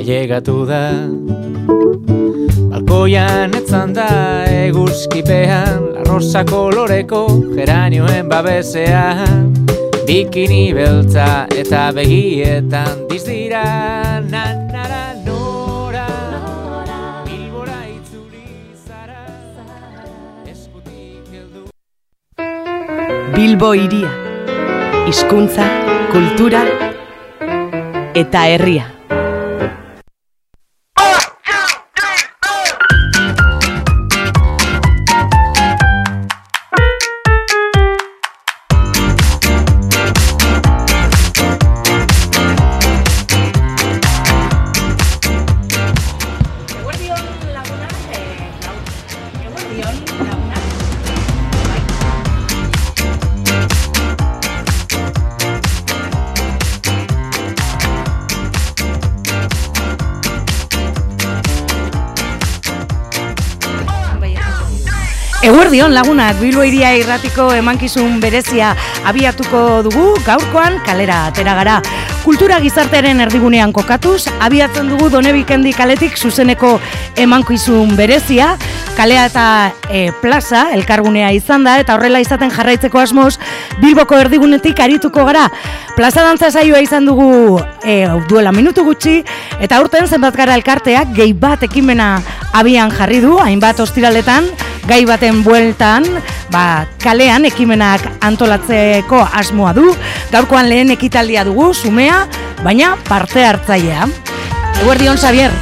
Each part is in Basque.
ailegatu da. Balkoian etzan da eguzkipean La koloreko geranioen babesean. Bikini beltza eta begietan dizdira Nanara nora. Bilbora itzuli zara Eskutik heldu. Bilbo iria. Hizkuntza, kultura eta herria. Eguerdion lagunak Bilbo iria irratiko emankizun berezia abiatuko dugu gaurkoan kalera atera gara. Kultura gizartearen erdigunean kokatuz, abiatzen dugu Donebikendi kaletik zuzeneko emankizun berezia, kalea eta e, plaza elkargunea izan da eta horrela izaten jarraitzeko asmoz Bilboko erdigunetik arituko gara. Plaza dantza saioa izan dugu e, duela minutu gutxi eta urten zenbat gara elkarteak gehi bat ekimena abian jarri du, hainbat ostiraletan, gai baten bueltan, ba, kalean ekimenak antolatzeko asmoa du, gaurkoan lehen ekitaldia dugu, sumea, baina parte hartzailea. Eguerdion, Xavier.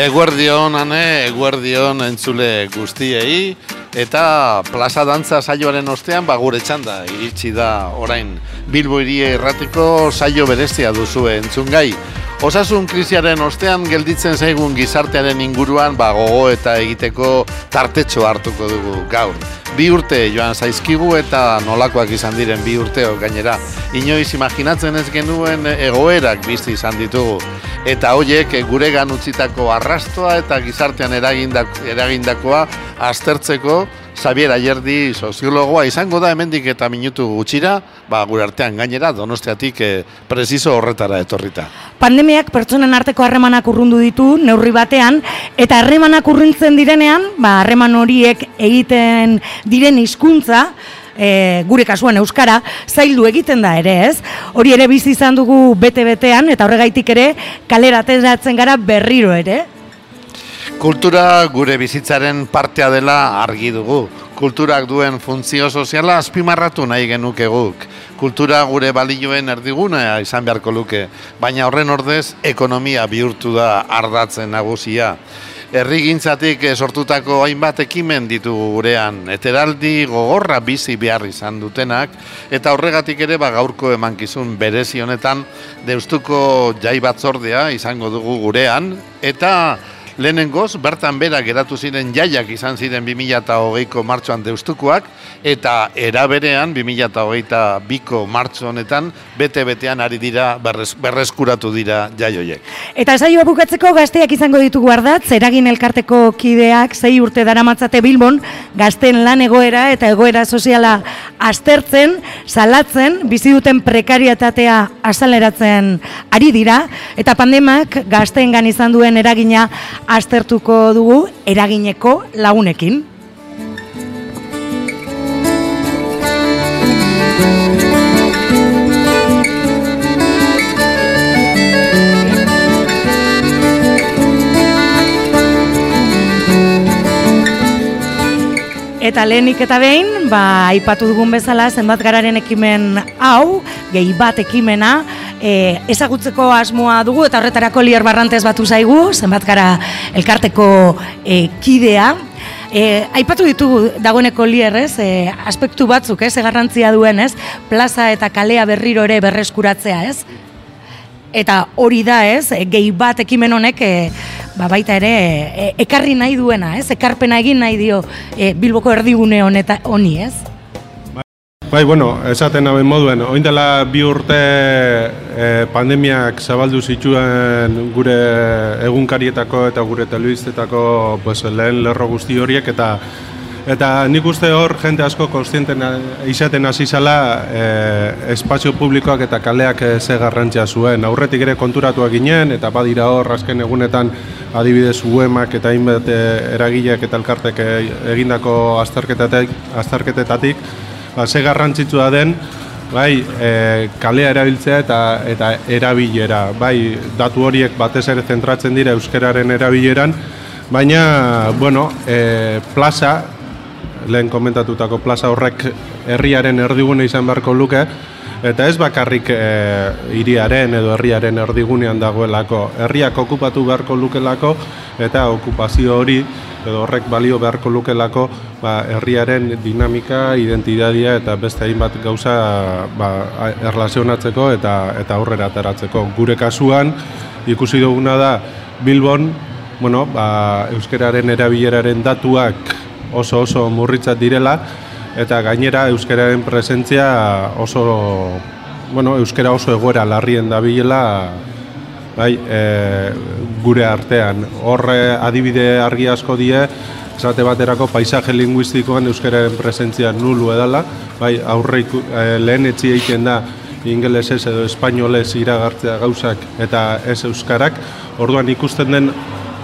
Eguerdion, ane, eguerdion entzule guztiei, eta plaza dantza saioaren ostean, ba, gure txanda, iritsi da orain Bilbo irie erratiko saio berezia duzu entzun gai. Osasun krisiaren ostean gelditzen zaigun gizartearen inguruan ba gogo eta egiteko tartetxo hartuko dugu gaur. Bi urte joan zaizkigu eta nolakoak izan diren bi urteo gainera. Inoiz imaginatzen ez genuen egoerak bizi izan ditugu. Eta hoiek gure utzitako arrastoa eta gizartean eragindakoa aztertzeko Xavier Ayerdi soziologoa izango da hemendik eta minutu gutxira, ba gure artean gainera Donostiatik e, preciso horretara etorrita. Pandemiak pertsonen arteko harremanak urrundu ditu neurri batean eta harremanak urruntzen direnean, ba harreman horiek egiten diren hizkuntza E, gure kasuan euskara zaildu egiten da ere, ez? Hori ere bizi izan dugu bete-betean eta horregaitik ere kalera ateratzen gara berriro ere. Kultura gure bizitzaren partea dela argi dugu. Kulturak duen funtzio soziala azpimarratu nahi genuke guk. Kultura gure balioen erdigunea izan beharko luke, baina horren ordez ekonomia bihurtu da ardatzen nagusia. Herrigintzatik sortutako hainbat ekimen ditu gurean, eteraldi gogorra bizi behar izan dutenak, eta horregatik ere ba gaurko emankizun berezi honetan deustuko jai batzordea izango dugu gurean, eta Lehenengoz, bertan bera geratu ziren jaiak izan ziren 2008ko martxoan deustukoak, eta eraberean 2008ko martxo honetan, bete-betean ari dira, berrez, berrezkuratu dira jaioiek. Eta saioa bukatzeko gazteak izango ditugu ardatz, eragin elkarteko kideak, zei urte daramatzate Bilbon, gazten lan egoera eta egoera soziala aztertzen, salatzen, bizi duten prekarietatea asaleratzen ari dira, eta pandemak gazteengan izan duen eragina aztertuko dugu eragineko lagunekin. Eta lehenik eta behin, ba, aipatu dugun bezala, zenbat gararen ekimen hau, gehi bat ekimena, e, ezagutzeko asmoa dugu eta horretarako lier barrantez batu zaigu, zenbat gara elkarteko e, kidea. E, aipatu ditugu dagoeneko lier, ez, e, aspektu batzuk, ez, egarrantzia duen, ez, plaza eta kalea berriro ere berreskuratzea, ez, eta hori da, ez, e, gehi bat ekimen honek, e, ba, baita ere, e, ekarri nahi duena, ez, ekarpena egin nahi dio e, Bilboko erdigune honeta honi, ez. Bai, bueno, esaten haben moduen, oindela bi urte e, pandemiak zabaldu zituen gure egunkarietako eta gure telebiztetako pues, lehen lerro guzti horiek eta Eta nik uste hor jente asko konstienten izaten hasi zala e, espazio publikoak eta kaleak ze garrantzia zuen. Aurretik ere konturatuak ginen eta badira hor azken egunetan adibidez uemak eta hainbat eragileak eta elkartek egindako azterketatik, azterketetatik ba, ze garrantzitsua den bai, e, kalea erabiltzea eta eta erabilera. Bai, datu horiek batez ere zentratzen dira euskararen erabileran, baina bueno, e, plaza lehen komentatutako plaza horrek herriaren erdigune izan beharko luke, eta ez bakarrik e, iriaren edo herriaren erdigunean dagoelako, herriak okupatu beharko lukelako, eta okupazio hori, edo horrek balio beharko lukelako, ba, herriaren dinamika, identidadia eta beste hainbat gauza ba, erlazionatzeko eta eta aurrera ateratzeko. Gure kasuan, ikusi duguna da, Bilbon, bueno, ba, euskararen erabileraren datuak oso oso murritzat direla eta gainera euskararen presentzia oso bueno, euskara oso egoera larrien dabilela bai, e, gure artean. Horre adibide argi asko die, esate baterako paisaje linguistikoan euskararen presentzia nulu edala, bai, aurre e, lehen etzi egiten da ingelesez edo espainolez iragartzea gauzak eta ez euskarak, orduan ikusten den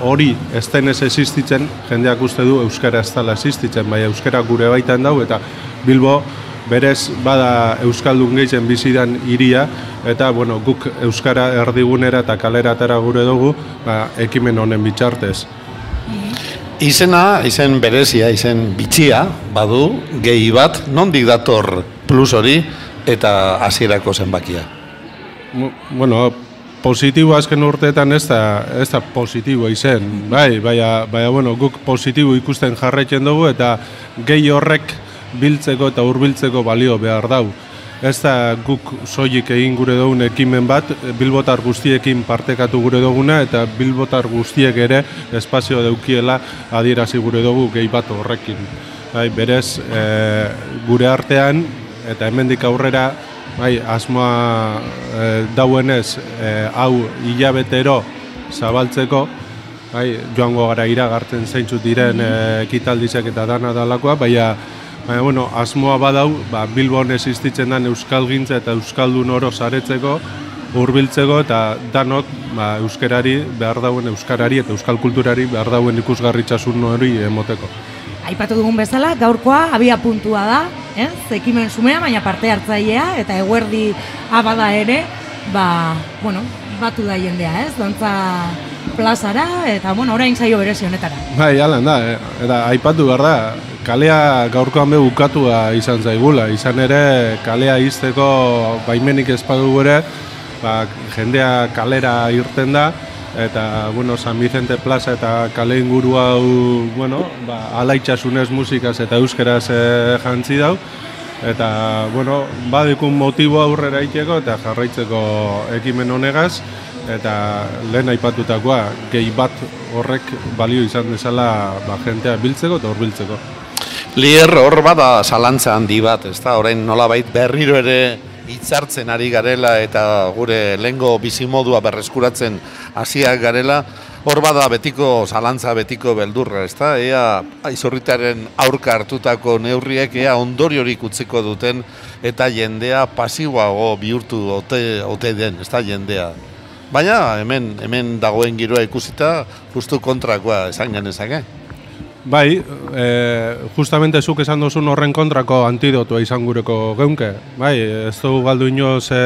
hori ez denez existitzen, jendeak uste du Euskara ez dela existitzen, bai Euskara gure baitan dau, eta Bilbo berez bada Euskaldun gehien bizidan iria, eta bueno, guk Euskara erdigunera eta kaleratara gure dugu, ba, ekimen honen bitxartez. Izena, izen berezia, izen bitxia, badu, gehi bat, nondik dator plus hori, eta hasierako zenbakia? Bueno, positibo azken urteetan ez da, ez da positibo izen, bai, baina, baina bueno, guk positibo ikusten jarraitzen dugu eta gehi horrek biltzeko eta hurbiltzeko balio behar dau. Ez da guk soilik egin gure dugun ekimen bat, bilbotar guztiekin partekatu gure duguna eta bilbotar guztiek ere espazio daukiela adierazi gure dugu gehi bat horrekin. Bai, berez, e, gure artean eta hemendik aurrera bai, asmoa e, dauenez e, hau hilabetero zabaltzeko, bai, joango gara iragartzen zeintzut diren e, ekitaldizek eta dana dalakoa, baina Baina, bueno, asmoa badau, ba, Bilbon existitzen den Euskal Gintza eta Euskaldun oro zaretzeko, hurbiltzeko eta danok ba, euskarari behar dauen euskarari eta euskal kulturari behar dauen ikusgarritxasun hori emoteko. Aipatu dugun bezala, gaurkoa abia puntua da, ez? Ekimen sumea, baina parte hartzailea eta eguerdi abada ere, ba, bueno, batu da jendea, ez? Dantza plazara eta bueno, orain saio berezi honetara. Bai, alan da, eh? eta aipatu behar da, kalea gaurkoan be bukatua izan zaigula, izan ere kalea izteko baimenik ezpadu gure, ba, jendea kalera irten da, eta bueno, San Vicente Plaza eta kale inguru hau, bueno, ba, alaitxasunez musikaz eta euskeraz e, jantzi dau. Eta, bueno, badikun motibo aurrera iteko eta jarraitzeko ekimen honegaz. Eta lehen aipatutakoa, gehi bat horrek balio izan dezala ba, jentea biltzeko eta horbiltzeko. Lier hor bada zalantza handi bat, ez da, orain nolabait berriro ere hitzartzen ari garela eta gure lengo bizimodua berreskuratzen hasiak garela, hor bada betiko zalantza betiko beldurra, ezta? Ea aizorritaren aurka hartutako neurriek ea ondoriorik utziko duten eta jendea pasiboago bihurtu ote, ote den, ezta jendea. Baina hemen hemen dagoen giroa ikusita justu kontrakoa esan genezake. Bai, e, justamente zuk esan duzun horren kontrako antidotua izan gureko geunke. Bai, ez dugu galdu inoz e,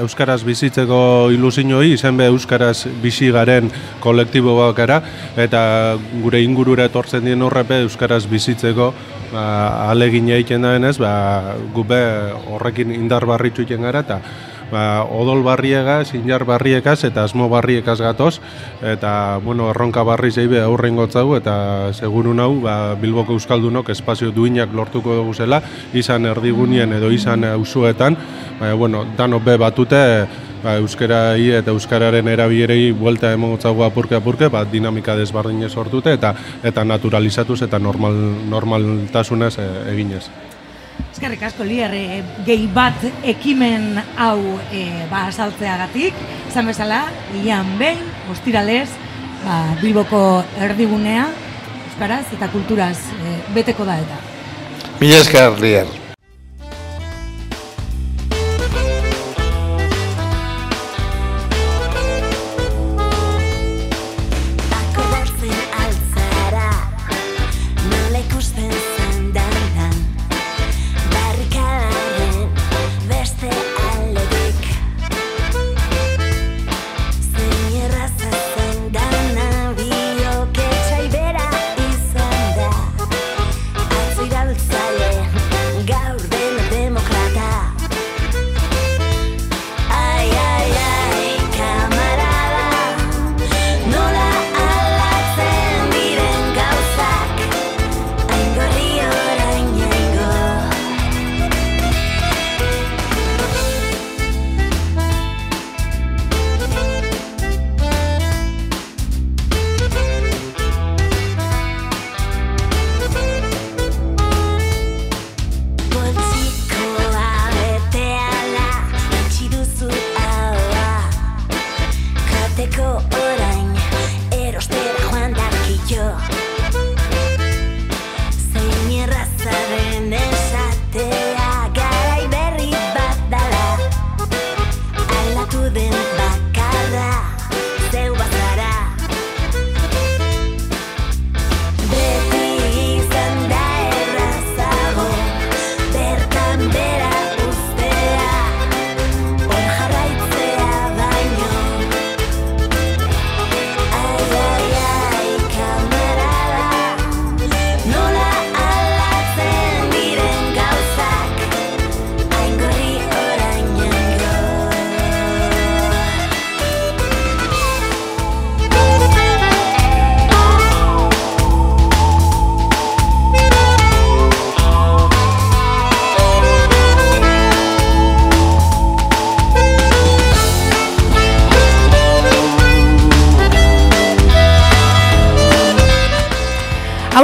Euskaraz bizitzeko ilusinoi, izen be Euskaraz bizi garen kolektibo bakara, eta gure ingurura etortzen dien horrepe Euskaraz bizitzeko ba, alegin egiten da ba, gube horrekin indar barritxu gara, eta ba, odol barriegaz, inar barriekaz eta asmo barriekaz gatoz eta bueno, erronka barri zeibe aurrein gotzagu eta segurun hau ba, Bilboko Euskaldunok espazio duinak lortuko dugu zela izan erdigunien edo izan auzuetan ba, bueno, dano be batute ba, euskarai eta euskararen erabierei buelta emotzago apurke apurke ba, dinamika desbardinez sortute eta eta naturalizatuz eta normal, normaltasunez e, eginez. Eskerrik asko lier, e, gehi bat ekimen hau e, ba, saltzeagatik, izan bezala, ian behin, ostiralez, ba, Bilboko erdigunea, euskaraz eta kulturaz e, beteko da eta. Mila esker, lier.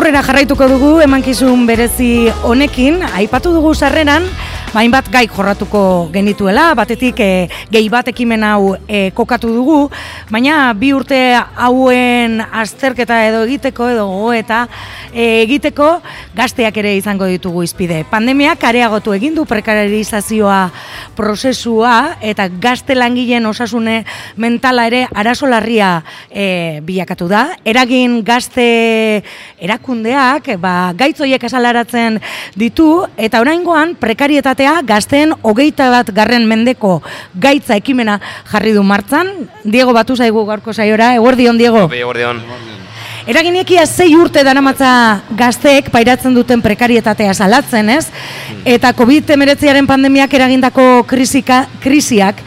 Aurrera jarraituko dugu emankizun berezi honekin, aipatu dugu sarreran, hainbat gai jorratuko genituela, batetik e, gehi bat ekimen hau e, kokatu dugu, baina bi urte hauen azterketa edo egiteko edo gogoeta e, egiteko gazteak ere izango ditugu izpide. Pandemiak areagotu egin du prekarizazioa prozesua eta gazte langileen osasune mentala ere arazo larria e, bilakatu da. Eragin gazte erakundeak ba, gaitzoiek esalaratzen ditu eta oraingoan prekarietatea gazteen hogeita bat garren mendeko gaitza ekimena jarri du martzan. Diego batu zaigu gaurko saiora, eguerdion Diego. Bai, eguerdion. Eraginiekia zei urte daramatza gazteek pairatzen duten prekarietatea salatzen, ez? Eta COVID-19 pandemiak eragindako krisika, krisiak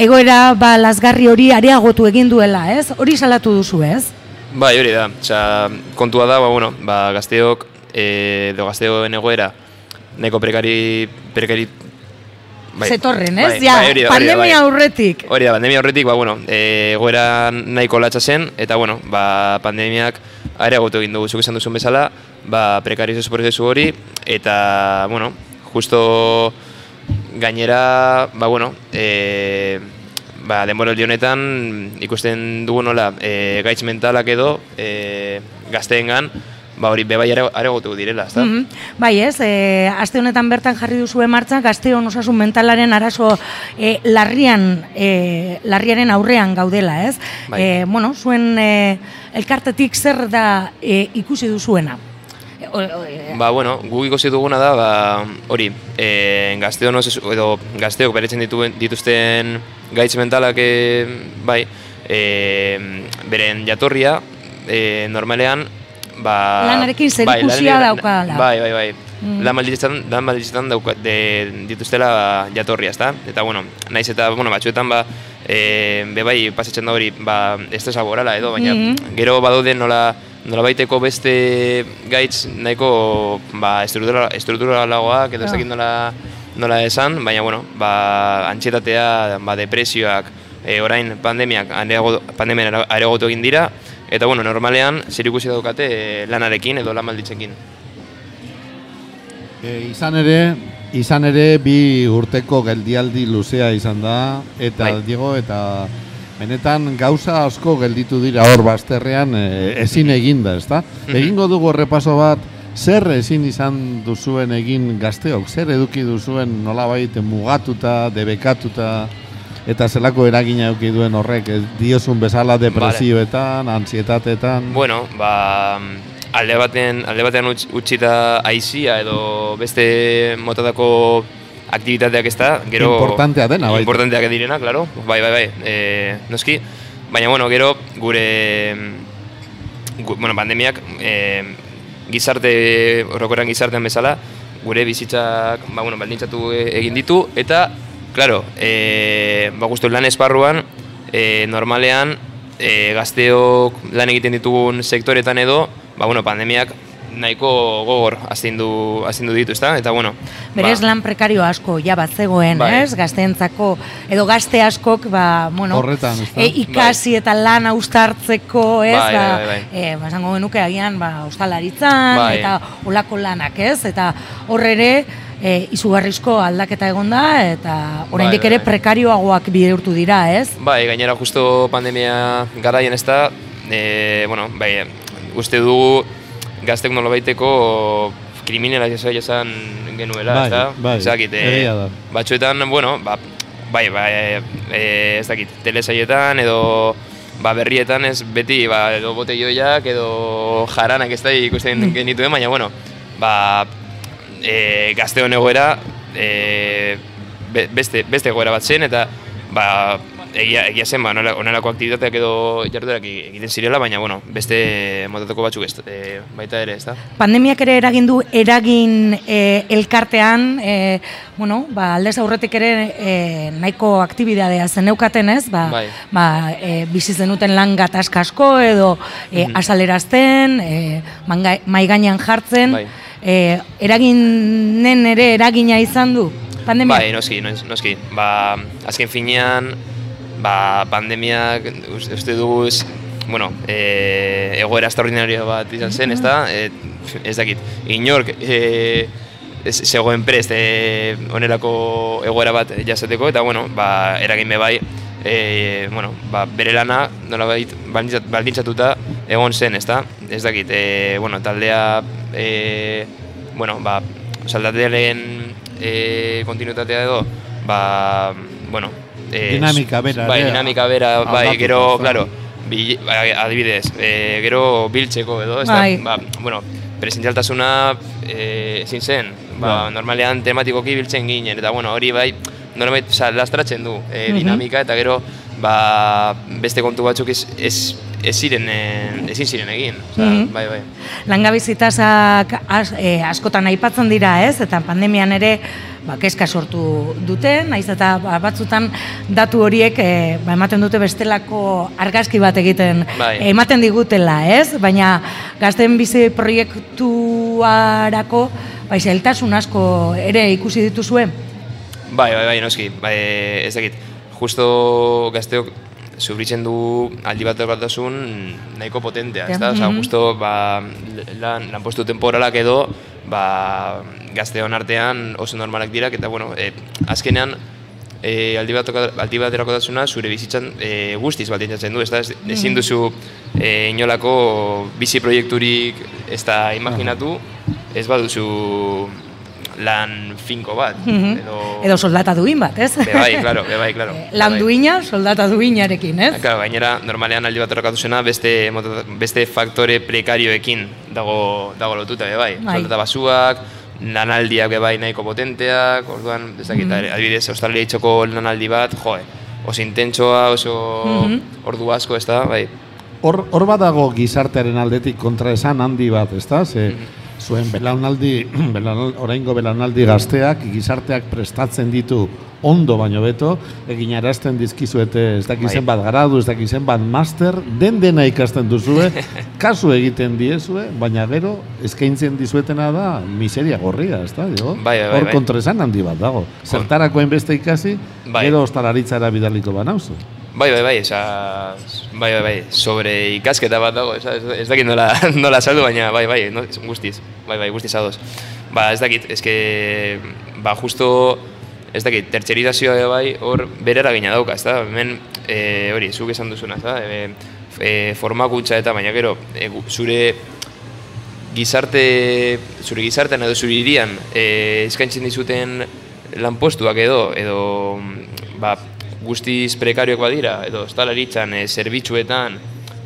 egoera ba, lasgarri hori areagotu egin duela, ez? Hori salatu duzu, ez? Bai, hori da. Osea, kontua da, ba, bueno, ba, gazteok, eh, edo gazteoen egoera, nahiko prekari, prekari, bai. Zetorren, ez? Bai, ja, bai, hori pandemia bai. aurretik. Hori da, pandemia horretik, ba, bueno, e, egoera nahiko latza zen, eta, bueno, ba, pandemiak areagotu egin dugu, zuk esan duzun bezala, ba, prekarizazio prozesu hori, eta, bueno, justo gainera, ba, bueno, e, ba, denboraldi honetan ikusten dugu nola, e, gaitz mentalak edo e, gazteengan, ba, hori bebai are- areagotu direla, ezta? Mhm. Bai ez, e, aste honetan bertan jarri duzue martxan, gazteon osasun mentalaren arazo e, larrian, e, larriaren aurrean gaudela, ez? Bai. E, bueno, zuen e, elkartetik zer da e, ikusi duzuena? O- o- e, Ba, bueno, guk ikusi duguna da, ba, hori, e, gazteon osasu- edo gazteok beretzen dituen, dituzten gaitz mentalak, e, bai, e, beren jatorria, e, normalean, ba... Lanarekin zerikusia lan- daukala. Bai, bai, bai. Mm. Lan balditzetan, lan balditzetan dauka, de, dituztela jatorria, ezta? Eta, bueno, naiz eta, bueno, batzuetan, ba, e, be bai, pasatzen da hori, ba, estresa laborala edo, baina Mhm. gero badaude nola, nola baiteko beste gaitz nahiko ba, estruktura, estrukturalagoak edo ez Ah. dakit nola, nola esan, baina bueno, ba, antxietatea, ba, depresioak, e, orain pandemiak areago, pandemian areagotu egin dira, eta bueno, normalean zer ikusi daukate e, lanarekin edo lan balditzekin. E, izan ere, izan ere bi urteko geldialdi luzea izan da eta Bai. Diego eta benetan gauza asko gelditu dira hor bazterrean e, ezin eginda, ezta? Egingo dugu errepaso bat, zer ezin izan duzuen egin gazteok, zer eduki duzuen nolabait mugatuta, debekatuta, eta zelako eragina eduki duen horrek, diozun bezala depresioetan, ansietatetan... Bueno, ba, alde baten, alde batean utz, utzita aizia edo beste motatako aktibitateak ez da, gero... Importantea dena, baita. Importanteak direna, claro, bai, bai, bai, e, noski. Baina, bueno, gero, gure, gu, bueno, pandemiak, e, gizarte, orokorrean gizartean bezala, gure bizitzak, ba, bueno, baldintzatu e- egin ditu, eta, claro, e, ba, guztu lan esparruan, e, normalean, e, gazteok lan egiten ditugun sektoretan edo, ba, bueno, pandemiak nahiko gogor astindu, astindu ditu, ezta? Eta, bueno, Berez ba, lan prekario asko ja bat zegoen, Bai. ez? Gazteentzako edo gazte askok ba, bueno, Horretan, e, ikasi eta lan austartzeko, ez? Bai, ba, bai, bai, bai. E, ba, esango genuke agian ba ostalaritzan Bai. eta olako lanak, ez? Eta hor ere e, izugarrizko aldaketa egonda eta oraindik Bai, ere bai. prekarioagoak bihurtu dira, ez? Bai, gainera justo pandemia garaien ez da, e, bueno, bai, uste dugu gaztek nolabaiteko kriminalizazioa esan genuela, Bai, ez da? bai, Ez dakit, e, da. batzuetan, bueno, ba, bai, bai, e, ez dakit, telesaietan edo ba, berrietan ez beti, ba, edo botelloiak edo jaranak ez da ikusten genituen, baina, bueno, ba, e, gazteon egoera e, be- beste, beste egoera bat zen, eta ba, egia, egia zen, ba, onela- onelako aktibitateak edo jarduerak e- egiten zirela, baina, bueno, beste motatako batzuk ez, e, baita ere, ez da? Pandemiak ere eragin du eragin e, elkartean, e, bueno, ba, aldez aurretik ere e, nahiko aktibidadea zeneukaten ez, ba, Bai. ba, e, bizi zenuten lan gatazka asko edo e, Mhm. azalerazten, e, manga- mahai gainean jartzen, Bai. E, eraginen ere eragina izan du pandemia? Bai, noski, nos- noski. Ba, azken finean, ba, pandemiak us- uste dugu bueno, e, egoera extraordinario bat izan zen, ez da? E, ez dakit, inork e, zegoen prest e, onerako egoera bat jasateko, eta, bueno, ba, eragin bai, e, bueno, ba, bere lana nolabait baldintzat- baldintzatuta egon zen, ez da? Ez dakit, e, bueno, taldea, e, bueno, ba, saldatearen e, kontinuitatea edo, ba, bueno, e, Dinamika bera Bai, ere dinamika bera, bai, gero, ezta? claro, bil, bai, adibidez, e, gero biltzeko edo, ez da, Bai. ba, bueno, presentzialtasuna e, ezin zen, ba, Bai. normalean tematikoki biltzen ginen, eta bueno, hori bai, normait, oza, lastratzen du e, dinamika, eta gero, ba, beste kontu batzuk ez, ez, ez ziren, e, ezin ziren egin, oza, Mhm. bai, bai. Langabezitasak as, e, askotan aipatzen dira, ez? Eta pandemian ere ba, kezka sortu dute, naiz eta ba, batzutan datu horiek e, ba, ematen dute bestelako argazki bat egiten Bai. ematen digutela, ez? Baina gazten bizi proiektuarako ba, asko ere ikusi dituzue. Bai, bai, bai, noski, bai, ez dakit, justo gazteok sufritzen du aldi bat elkartasun nahiko potentea, ez da? Osa, Mhm. justo, ba, lan, lanpostu temporalak edo, ba, gazteon artean oso normalak dira, eta, bueno, e, azkenean, e, aldi, bat, aldi baterakotasuna zure bizitzan e, guztiz baldintzatzen du, ez da? Ez, ezin duzu e, inolako bizi proiekturik ez da imaginatu, ez baduzu lan finko bat, Mhm. edo... Edo soldata duin bat, ez? Be bai, claro, be bai, claro. Eh, Lan Be bai. duina, soldata duinarekin, ez? Claro, gainera, normalean aldi bat errakatu zena, beste, beste faktore prekarioekin dago, dago lotuta, be bai. Soldata basuak, lanaldiak be bai nahiko potenteak, orduan, ez dakit, Mhm. adibidez, australia itxoko lanaldi bat, joe, oso intentsoa, oso Mhm. ordu asko, ez da, bai. Hor, hor badago gizartearen aldetik kontra esan handi bat, ezta? Ze, Mhm. Zuen belaunaldi, belaunaldi, oraingo belaunaldi gazteak gizarteak prestatzen ditu ondo baino beto, egin arazten dizkizuete ez dakizen Bai. bat gradu, ez dakizen bat master, den dena ikasten duzue, kasu egiten diezue, baina gero eskaintzen dizuetena da miseria gorria, ez da? Bai, bai, bai, Hor bai. handi bat dago. Zertarakoen beste ikasi, Bai. gero ostalaritzara bidaliko banauzu. Bai, bai, bai, esa, bai, bai, bai, sobre ikasketa bat dago, esa, ez, dakit nola, nola saldu, baina bai, bai, no, guztiz, bai, bai, guztiz ados. Ba, ez dakit, eske, ba, justo ez dakit, tertxerizazioa bai hor bere eragina dauka, ez da? Hemen, e, hori, zuk esan duzuna, ez da? E, e, formakuntza eta baina gero, e, zure gizarte, zure gizartean edo zure irian e, eskaintzen dizuten lanpostuak edo, edo ba, guztiz prekarioak badira, edo ostalaritzan, e, zerbitzuetan,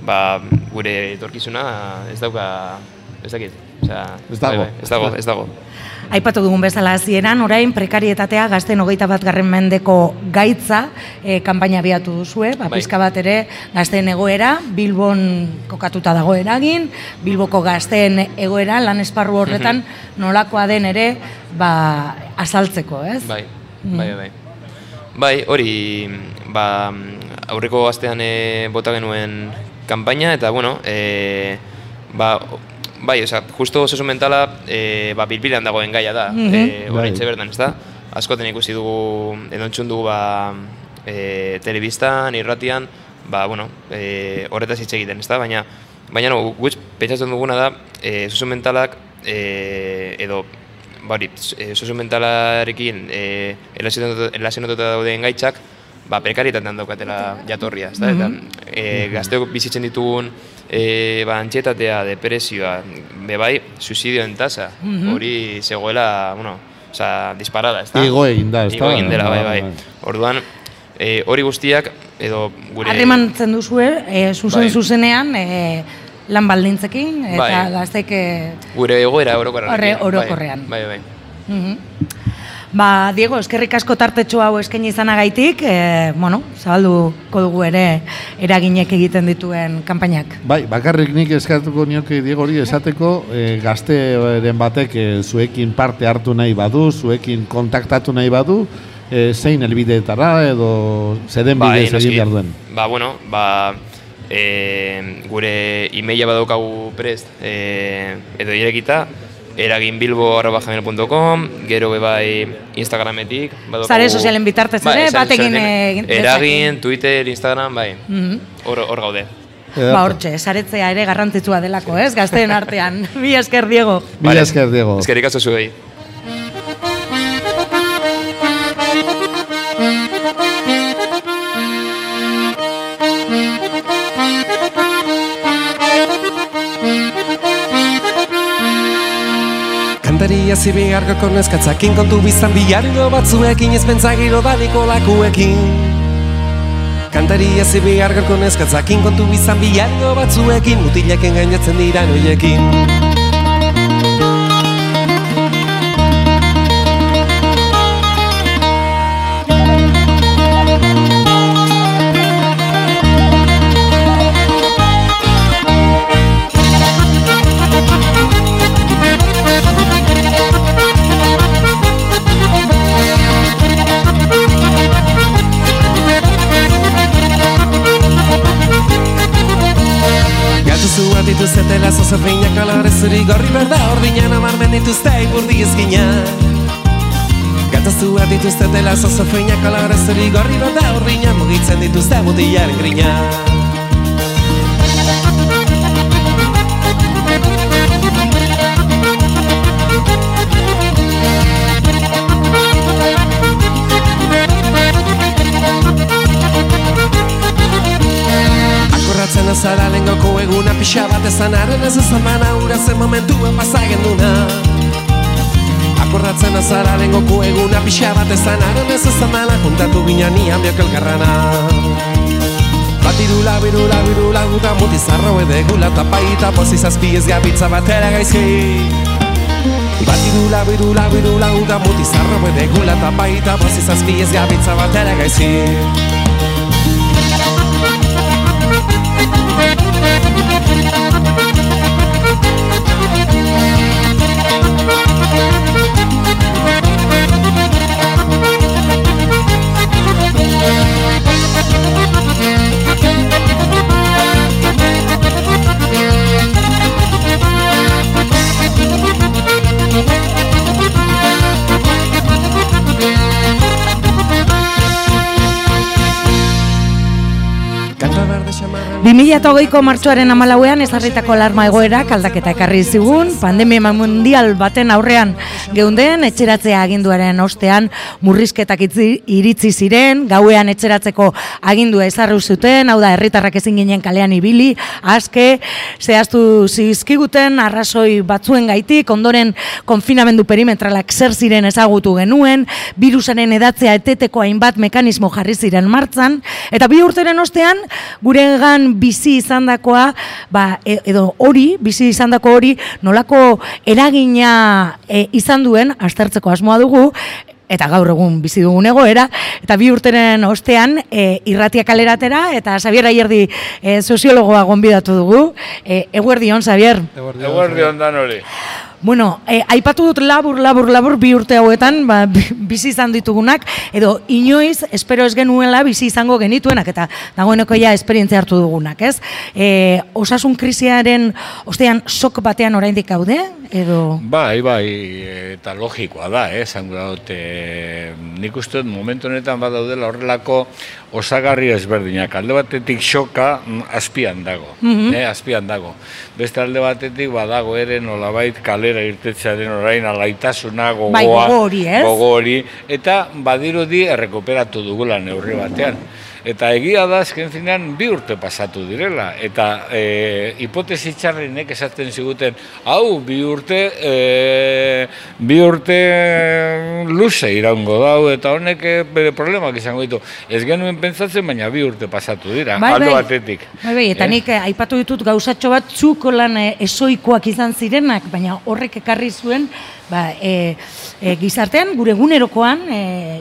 ba, gure etorkizuna ez dauka, ez dakit, Osea, Ez dago. bai, bai, ez dago, ez dago. Aipatu dugun bezala hasieran orain prekarietatea gazten hogeita bat garren mendeko gaitza e, kanpaina abiatu duzue, ba, Bai. pizka bat ere gazteen egoera, Bilbon kokatuta dago eragin, Bilboko gazteen egoera lan esparru horretan nolakoa den ere ba, azaltzeko, ez? Bai, bai, bai. Bai, hori, ba, aurreko astean e, bota genuen kanpaina, eta, bueno, e, ba, bai, oza, justo osasun mentala, e, ba, bilbilan dagoen gaia da, Mhm. e, Bai. oraintxe bertan, ez da? Askoten ikusi dugu, edo entzun dugu, ba, e, telebistan, irratian, ba, bueno, e, horretaz hitz egiten, ez da? Baina, baina no, gutx, pentsatzen duguna da, e, osasun mentalak, e, edo bari, e, sozio mentalarekin e, elazionatuta dauden gaitzak, ba, prekarietatean daukatela jatorria, ezta? Eta e, gazteok bizitzen ditugun e, ba, antxietatea, depresioa, bebai, suizidioen tasa, hori zegoela, bueno, osea, disparada, ezta? Igo egin da, ezta? Igo egin dela, bai, bai. Bai. Orduan, e, hori guztiak, edo gure... Harremantzen duzue, e, zuzen Bai. zuzenean, e, lan baldintzekin, eta Bai. gaztek e, Gure egoera orokorrean. Horre- orokorrean. Bai, bai. Mhm. Ba, Diego, eskerrik asko tartetxo hau eskaini izanagaitik, e, bueno, zabalduko dugu ere eraginek egiten dituen kanpainak. Bai, bakarrik nik eskatuko nioke Diego hori esateko e, gazteren batek e, zuekin parte hartu nahi badu, zuekin kontaktatu nahi badu, e, zein helbideetara edo zeden bidez noski. egin behar duen. Ba, bueno, ba, e, gure emaila badaukagu prest e, edo irekita, eraginbilbo.com, gero be bai Instagrametik. badaukagu- Sare sozialen bitartez Bai, ere, sare batekin egin Eragin, Twitter, Instagram, bai, Mhm. hor, hor gaude. Ba, hortxe, saretzea ere garrantzitsua delako, ez, gazteen artean. Bi esker, Diego. Vale. esker, Diego. Eskerrik asko zuei. Kantaria zibi argoko neskatzakin kontu bizan biharilo batzuekin ez pentsagiro daliko lakuekin. Kantaria zibi argoko neskatzakin kontu bizan biharilo batzuekin mutileken gainatzen dira noiekin bat dituztetela zozofeinak kolore zuri gorri berda Ordinan amarmen dituzte iburdi ezkina Gatuzu bat dituztetela zozofeinak kolore zuri gorri berda Ordinan mugitzen dituzte mutilaren grina eguna pixa bat ezan Haren ez ezan mana ura zen momentua pasagen duna Akordatzen azara lengoko eguna pixa bat ezan Haren ez ezan mana juntatu ginen nian biok elkarrana Batirula, birula, birula, guta muti zarro edegula Tapaita pozi zazpi ez gabitza batera gaizki. Batirula, birula, birula, guta muti zarro edegula Tapaita pozi zazpi ez gabitza batera gaizki 2008ko martxoaren amalauean ezarritako alarma egoerak aldaketa ekarri zigun, pandemia mundial baten aurrean. Geunden, etxeratzea aginduaren ostean murrizketak itzi, iritzi ziren, gauean etxeratzeko agindua ezarru zuten, hau da herritarrak ezin ginen kalean ibili, aske, zehaztu zizkiguten arrazoi batzuen gaitik, ondoren konfinamendu perimetralak zer ziren ezagutu genuen, virusaren edatzea eteteko hainbat mekanismo jarri ziren martzan, eta bi urteren ostean, guregan bizi izandakoa, ba, e- edo hori, bizi izandako hori, nolako eragina e, izan duen, aztertzeko asmoa dugu, eta gaur egun bizi dugun egoera, eta bi urteren ostean e, irratia kaleratera, eta Xavier Aierdi e, soziologoa gonbidatu dugu. E, eguerdi hon, Xavier. Eguerdi ondan hori. Bueno, eh, aipatu dut labur, labur, labur bi urte hauetan, ba, bi- bizi izan ditugunak, edo inoiz, espero ez genuela bizi izango genituenak, eta dagoeneko ja esperientzia hartu dugunak, ez? E, osasun krisiaren, ostean, sok batean oraindik gaude, edo... Bai, bai, eta logikoa da, eh, esango dut, e, nik uste dut momentu honetan badaudela horrelako osagarri ezberdinak. Alde batetik xoka mm, azpian dago, eh, azpian dago. Beste alde batetik badago ere nolabait kalera irtetzearen orain alaitasuna gogoa, Bai, gogo hori, ez? gogo hori, eta badirudi errekuperatu dugula neurri batean. Eta egia da azken finean bi urte pasatu direla. Eta e, hipotesi txarrenek esaten ziguten, hau bi urte, e, bi urte luze iraungo dau, eta honek eh, bere problemak izango ditu. Ez genuen pentsatzen, baina bi urte pasatu dira, aldo batetik. Bai, bai, eta Eh? nik eh, aipatu ditut gauzatxo bat txuko lan eh, esoikoak izan zirenak, baina horrek ekarri zuen ba, e, e, gizartean gure egunerokoan e,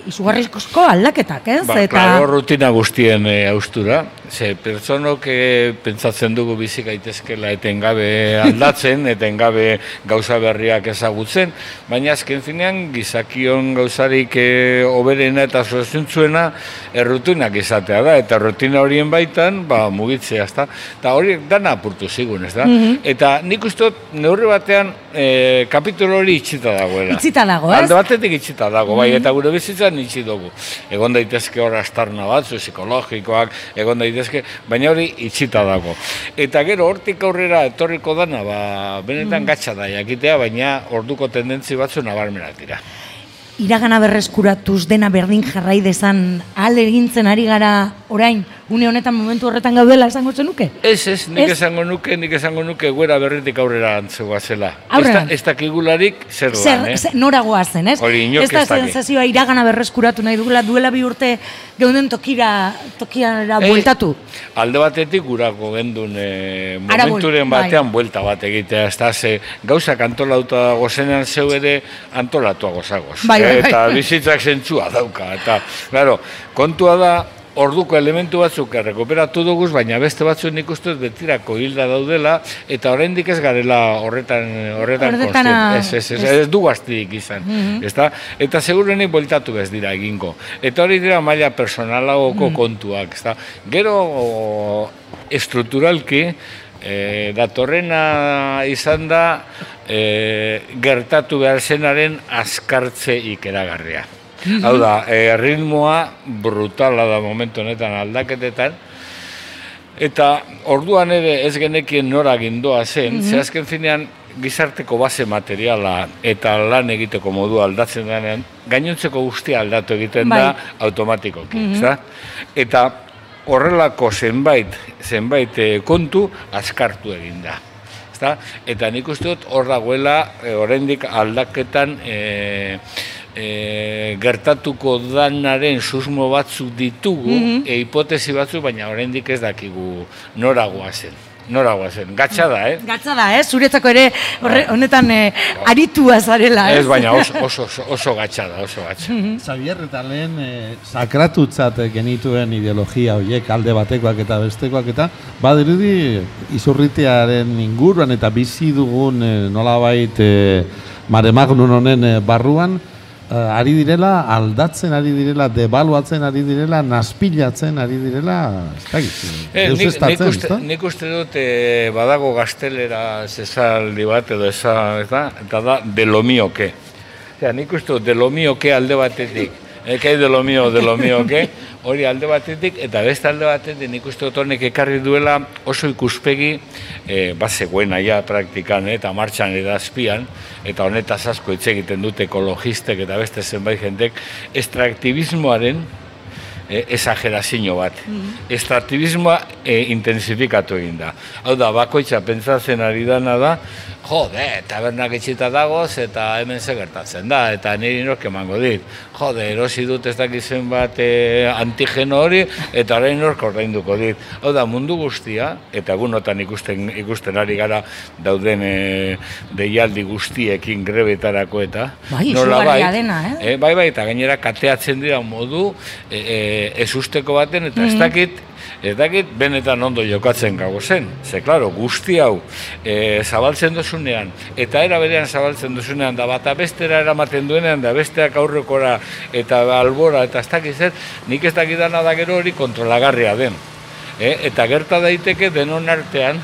izugarrizko aldaketak, ez? Ba, klaro, rutina guztien e, austura. Ze pertsonok e, pentsatzen dugu bizi gaitezkela etengabe aldatzen, etengabe gauza berriak ezagutzen, baina azken finean gizakion gauzarik e, oberena eta zozentzuena errutinak izatea da, eta rutina horien baitan, ba, mugitzea, ezta? Eta horiek dana apurtu zigun, ez da? Eta nik uste neurri batean, e, kapitulo hori itxita dagoela. Itxita dago, ez? Alde batetik itxita dago, bai, eta gure bizitzan itxi dugu. Egon daitezke hor astarna batzu, psikologikoak, egon daitezke, baina hori itxita dago. Eta gero hortik aurrera etorriko dana, ba, benetan gatsa da jakitea, baina orduko tendentzi batzu nabarmenak dira. iragana berreskuratuz dena berdin jarrai dezan ale egintzen ari gara orain, une honetan momentu horretan gaudela esango zenuke? Ez, ez, nik Ez? esango nuke, nik esango nuke guera berritik aurrera antzegoa zela. Aurrerantz. Ez, da, dakigularik zer doan, eh? nora goazen, ez? Hori inork ez da sensazioa iragana berreskuratu nahi dugula duela bi urte geunden tokira, tokira Eh, bueltatu. Alde batetik gurako gendun e, momenturen bai. batean buelta bat egitea, ez da, ze gauzak antolauta gozenean zeu ere antolatuago zagoz. Bai, bai, bai. Eta bizitzak zentzua dauka. Eta, claro, kontua da, orduko elementu batzuk errekuperatu duguz, baina beste batzuk nik uste betirako hilda daudela, eta oraindik ez garela horretan, horretan Horretana-. Ez, ez, ez, ez du gaztirik izan. ezta? Eta segurenik bueltatu ez dira egingo. Eta hori dira maila personalagoko kontuak. Ezta? Gero o, estrukturalki, e, datorrena izan da e, gertatu behar zenaren azkartze ikeragarria. Hau da, e, ritmoa brutala da momentu honetan aldaketetan, eta orduan ere ez genekien nora gindoa zen, ze azken finean gizarteko base materiala eta lan egiteko modua aldatzen denean, gainontzeko guztia aldatu egiten da Bai. automatikoki, ezta? Eta horrelako zenbait, zenbait eh, kontu azkartu egin da. Ezta? Eta nik uste dut hor dagoela e, oraindik aldaketan e, e, gertatuko danaren susmo batzuk ditugu, e, hipotesi batzuk, baina oraindik ez dakigu noragoa zen. Noragoa zen. Gatsa da, eh? Gatza da, ez? Zuretzako ere horre, honetan eh, aritua zarela, ez? Ez, baina oso, oso, oso, oso gatsa da, oso gatsa. Xavier eta lehen e, sakratutzat genituen ideologia horiek alde batekoak eta bestekoak eta badirudi izurritearen inguruan eta bizi dugun e, nolabait e, mare honen e, barruan ari direla, aldatzen ari direla, debaluatzen ari direla, naspilatzen ari direla, ez dakit, Eh, nik, nik, uste, ezta? nik uste dut eh, badago gaztelera zesaldi bat edo eza, eta, eta da de lo mio que. Osea, nik uste dut de lo mio que alde batetik Eh, de lo mío, de lo mío, ke? Hori alde batetik, eta beste alde batetik nik uste dut honek ekarri duela oso ikuspegi, e, ba zegoena ja praktikan, eh, eta martxan eta azpian, eta honetaz asko hitz egiten dute ekologistek eta beste zenbait jentek, extraktibismoaren e, esagerazio bat. Extraktibismoa e, intensifikatu egin da. Hau da, bakoitza pentsatzen ari dana da, jode, tabernak etxita dagoz eta hemen ze gertatzen da, eta niri nork emango dit. Jode, erosi dut ez dakizen bat e, antigeno hori, eta orain nork ordainduko dit. Hau da, mundu guztia, eta egunotan ikusten, ikusten ari gara dauden e, deialdi guztiekin grebetarako eta Bai, nolabait, izugarria dena, eh? E, bai, bai, eta gainera kateatzen dira modu e, e, ez usteko baten, eta ez dakit, ez dakit benetan ondo jokatzen gago zen. Ze, klaro, guzti hau e, zabaltzen duzunean, eta era berean zabaltzen duzunean, da bata bestera eramaten duenean, da besteak aurrekora eta albora, eta ez dakit zer, nik ez dakidana da gero hori kontrolagarria den. E, eta gerta daiteke denon artean,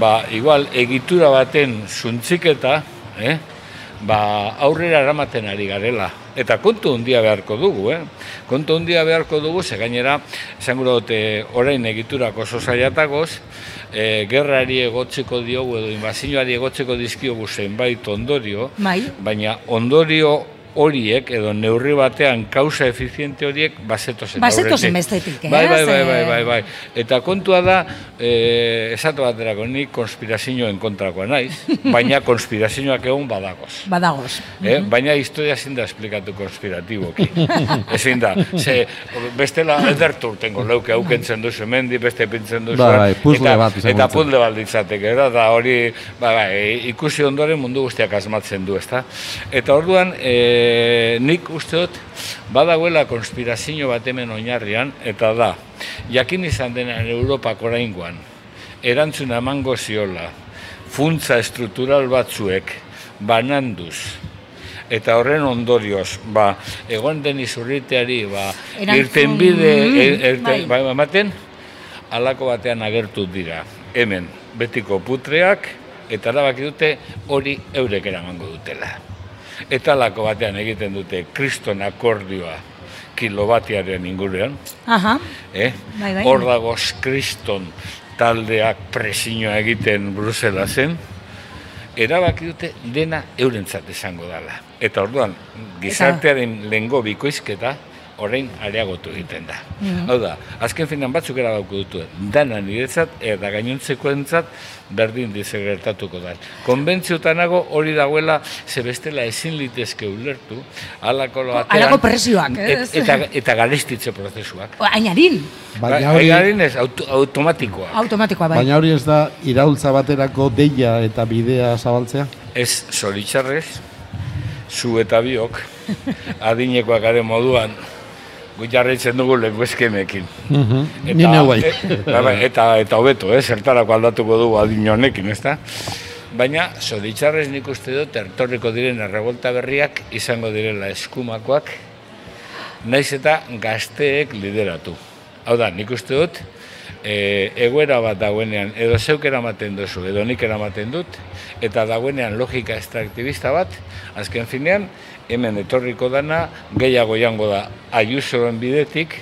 ba, igual, egitura baten zuntziketa, eh? ba, aurrera eramaten ari garela. Eta kontu handia beharko dugu, eh? Kontu handia beharko dugu, ze gainera, esango dute orain egiturak oso zaiatagoz, e, gerrari egotzeko diogu edo inbazioari egotzeko dizkiogu zenbait ondorio, Bai. baina ondorio horiek edo neurri batean kausa efiziente horiek bazetozen Bazetozen bestetik, eh? Bai, bai, bai, bai, bai, bai. Eta kontua da, eh, esatu baterako ni konspirazioen kontrakoa naiz, baina konspirazioak egon badagoz. Badagoz. Eh? Baina historia ezin da esplikatu konspiratiboki. Ezin da. Ze, bestela edertu urtengo leuke aukentzen duzu mendi, beste pintzen duzu. Bai, bai, puzzle eta, bat Eta zen. puzzle bat litzateke, da, da hori, bai, bai, ikusi ondoren mundu guztiak asmatzen du, ezta? Eta orduan, e, nik uste dut, badagoela konspirazio bat hemen oinarrian, eta da, jakin izan dena Europak oraingoan, erantzuna emango ziola, funtza estruktural batzuek, bananduz, eta horren ondorioz, ba, egon den izurriteari, ba, irtenbide, e- erte- bai. bai, ematen, halako batean agertu dira. Hemen, betiko putreak, eta erabaki dute hori eurek eramango dutela. Eta halako batean egiten dute kriston akordioa kilobatiaren inguruan, Aha. eh? Bai, bai. Hor dagoz kriston taldeak presioa egiten Bruselasen, erabaki dute dena eurentzat esango dela. Eta orduan, gizartearen lehengo bikoizketa, orain areagotu egiten da. Hau da, azken finan batzuk erabako dutu, dana niretzat eta gainontzekoentzat berdin dize gertatuko da. Konbentziotanago hori dagoela, ze bestela ezin litezke ulertu, halako batean... halako presioak, et- ez? Eta, eta garestitze prozesuak. Ainarin, Baina hori, Aigarin ez, auto, automatikoa. automatikoa bai. baina hori ez da iraultza baterako deia eta bidea zabaltzea? Ez zoritxarrez, zu eta biok, adinekoak garen moduan, jarraitzen dugu leku eskemekin. Ni neu bai. e, bai, bai, eta, eta hobeto, eh, zertarako aldatuko dugu adin honekin, ezta? Baina, zoritxarrez nik uste dut, ertorriko diren errebolta berriak izango direla eskumakoak, naiz eta gazteek lideratu. Hau da, nik uste dut, e, egoera bat dagoenean, edo zeuk eramaten duzu, edo nik eramaten dut, eta dagoenean logika extraktibista bat, azken finean, hemen etorriko dana, gehiago jango da Ayusoren bidetik,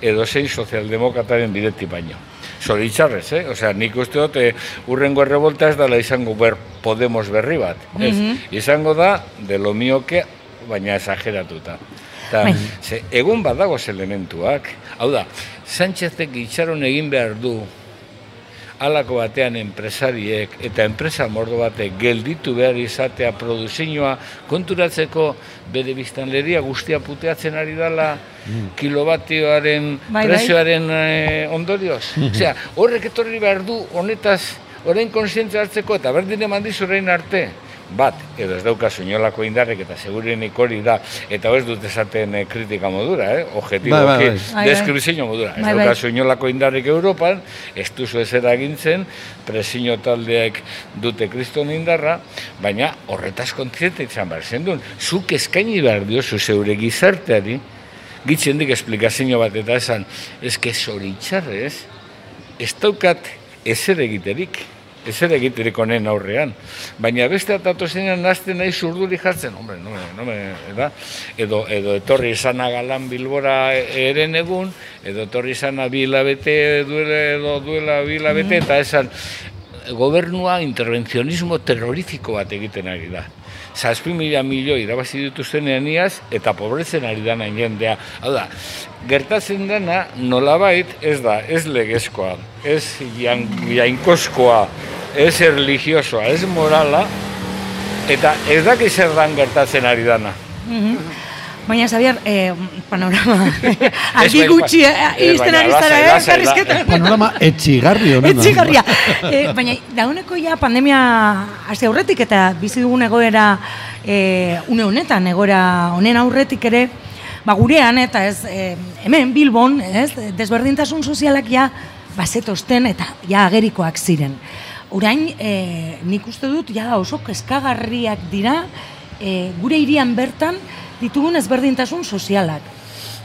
edo zein sozialdemokrataren bidetik baino. Zoritxarrez, eh? Osea, nik uste dut, e, urrengo errebolta ez dela izango ber Podemos berri bat. Ez, izango da, de lo mioke, baina esageratuta. Eta, Bai. ze, egun badagoz elementuak, hau da, Sánchezek itxaron egin behar du, halako batean enpresariek eta enpresa mordo batek gelditu behar izatea produzioa konturatzeko bere biztanleria guztia puteatzen ari dala kilobatioaren Bai, bai. prezioaren eh, ondorioz. Osea, horrek etorri behar du honetaz orain kontzientzia hartzeko eta berdin eman dizu orain arte. Bat, edo ez daukazu inolako indarrek eta segurenik hori da, eta ez dut esaten eh, kritika modura, eh? objetiboki, Bai, bai, bai. Bai, bai. deskribizio modura. Ez Bai, daukazu inolako indarrik Europan, ez duzu ez eragintzen, presio taldeek dute kriston indarra, baina horretaz kontziente izan behar zendun. Zuk eskaini behar diozu zeure gizarteari, gitzen dik esplikazio bat eta esan, eske zoritxarrez, ez daukat ezer egiterik. Ez ere egiterik honen aurrean. Baina beste atatu zenean nazten nahi zurduri jartzen, hombre, no, no, eda? Edo, edo etorri izana galan bilbora eren egun, edo etorri izana bi hilabete duela, edo duela bi hilabete, eta esan, gobernua interventzionismo terrorífico bat egiten ari da. Zazpi mila milioi irabazi dituztenean iaz, eta pobretzen ari da nahi jendea. Hau da, gertatzen dena nolabait ez da, ez legezkoa, ez jain, jainkozkoa, ez religiosoa, ez morala, eta ez daki zer dan gertatzen ari dana. Baina, Xavier, eh, panorama, argi bai, gutxi, bai. eh, Ez, izten ari zara, eh, lasai, elkarrizketa. Panorama etxigarri honen. Etxigarria. Eh, baina, dauneko ja pandemia hasi aurretik eta bizi dugun egoera eh, une honetan, egoera honen aurretik ere, ba gurean eta ez eh, hemen Bilbon, ez, desberdintasun sozialak ja bazetozten eta ja agerikoak ziren. Orain, eh, nik uste dut, ja oso kezkagarriak dira eh, gure hirian bertan ditugun ezberdintasun sozialak.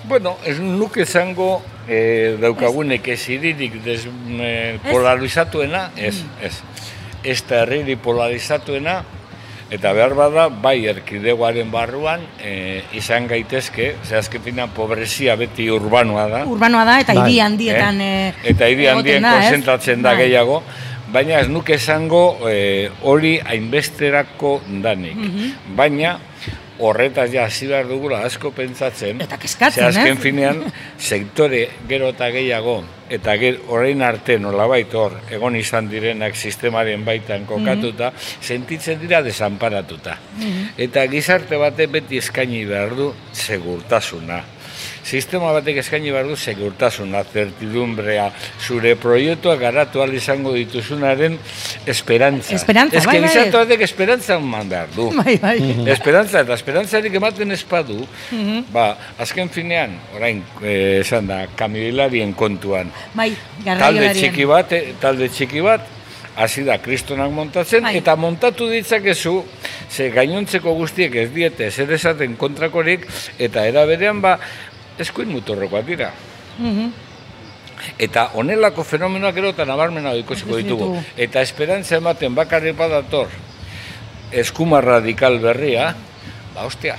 Bueno, ez nuke zango eh, daukagunek ez iririk des, eh, polarizatuena, ez, ez. Ez da herriri polarizatuena, eta behar bada, bai erkidegoaren barruan, eh, izan gaitezke, ze azkenean pobrezia beti urbanoa da. Urbanoa da eta Bai. hiri handietan eh, eta hiri handien da, konzentratzen da Bai. gehiago, baina ez nuke esango eh, hori hainbesterako danik. Mhm. Baina horretaz ja hasi behar dugula asko pentsatzen. Eta kezkatzen, ze azken finean sektore gero eta gehiago eta ger, orain arte nolabait hor egon izan direnak sistemaren baitan kokatuta, sentitzen dira desanparatuta. Eta gizarte bate beti eskaini behar du segurtasuna. Sistema batek eskaini behar du segurtasuna, certidumbrea, zure proiektuak garatu ahal izango dituzunaren esperantza. Esperantza, Ez bai, que bai. gizarte batek esperantza eman behar du. Bai, bai. Esperantza eta esperantzarik ematen espadu, ba, azken finean, orain, eh, esan da, kamioilarien kontuan, Bai, talde txiki bat, eh, talde txiki bat, hasi da kristonak montatzen, Bai. eta montatu ditzakezu, ze gainontzeko guztiek ez diete zer esaten kontrakorik, eta era berean ba, eskuin muturrekoak dira. Mhm. Eta honelako fenomenoak gero eta nabarmena ikusiko Ikusi ditugu. Eta esperantza ematen bakarrik badator eskuma radikal berria, ba, ostia,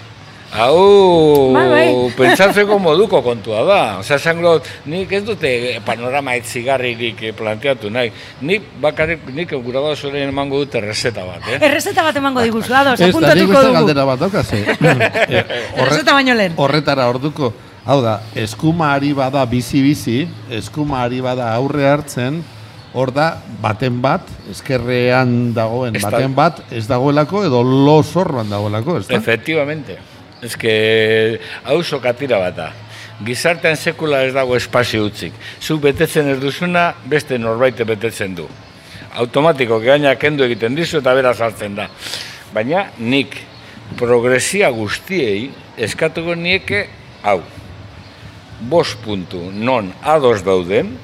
Hau, Bai, bai. pentsatzeko moduko kontua da. Osa, dut, nik ez dute panorama etzigarririk eh, planteatu nahi. Nik bakarrik, nik gura da zorein emango dute reseta bat, eh? Errezeta bat emango diguzu, ados, Ez, da nik apuntatuko dugu. galdera bat daukaze. Errezeta baino lehen. Horretara orduko. Hau da, eskuma ari bada bizi-bizi, eskuma ari bada aurre hartzen, hor da, baten bat, eskerrean dagoen baten bat, ez dagoelako, edo lo zorroan dagoelako, ez da? Efectivamente. Ez que hau sokatira bat da. Gizartean sekula ez dago espazio utzik. Zuk betetzen ez duzuna, beste norbait betetzen du. Automatiko gaina kendu egiten dizu eta bera sartzen da. Baina nik progresia guztiei eskatuko nieke hau. Bost puntu non ados dauden,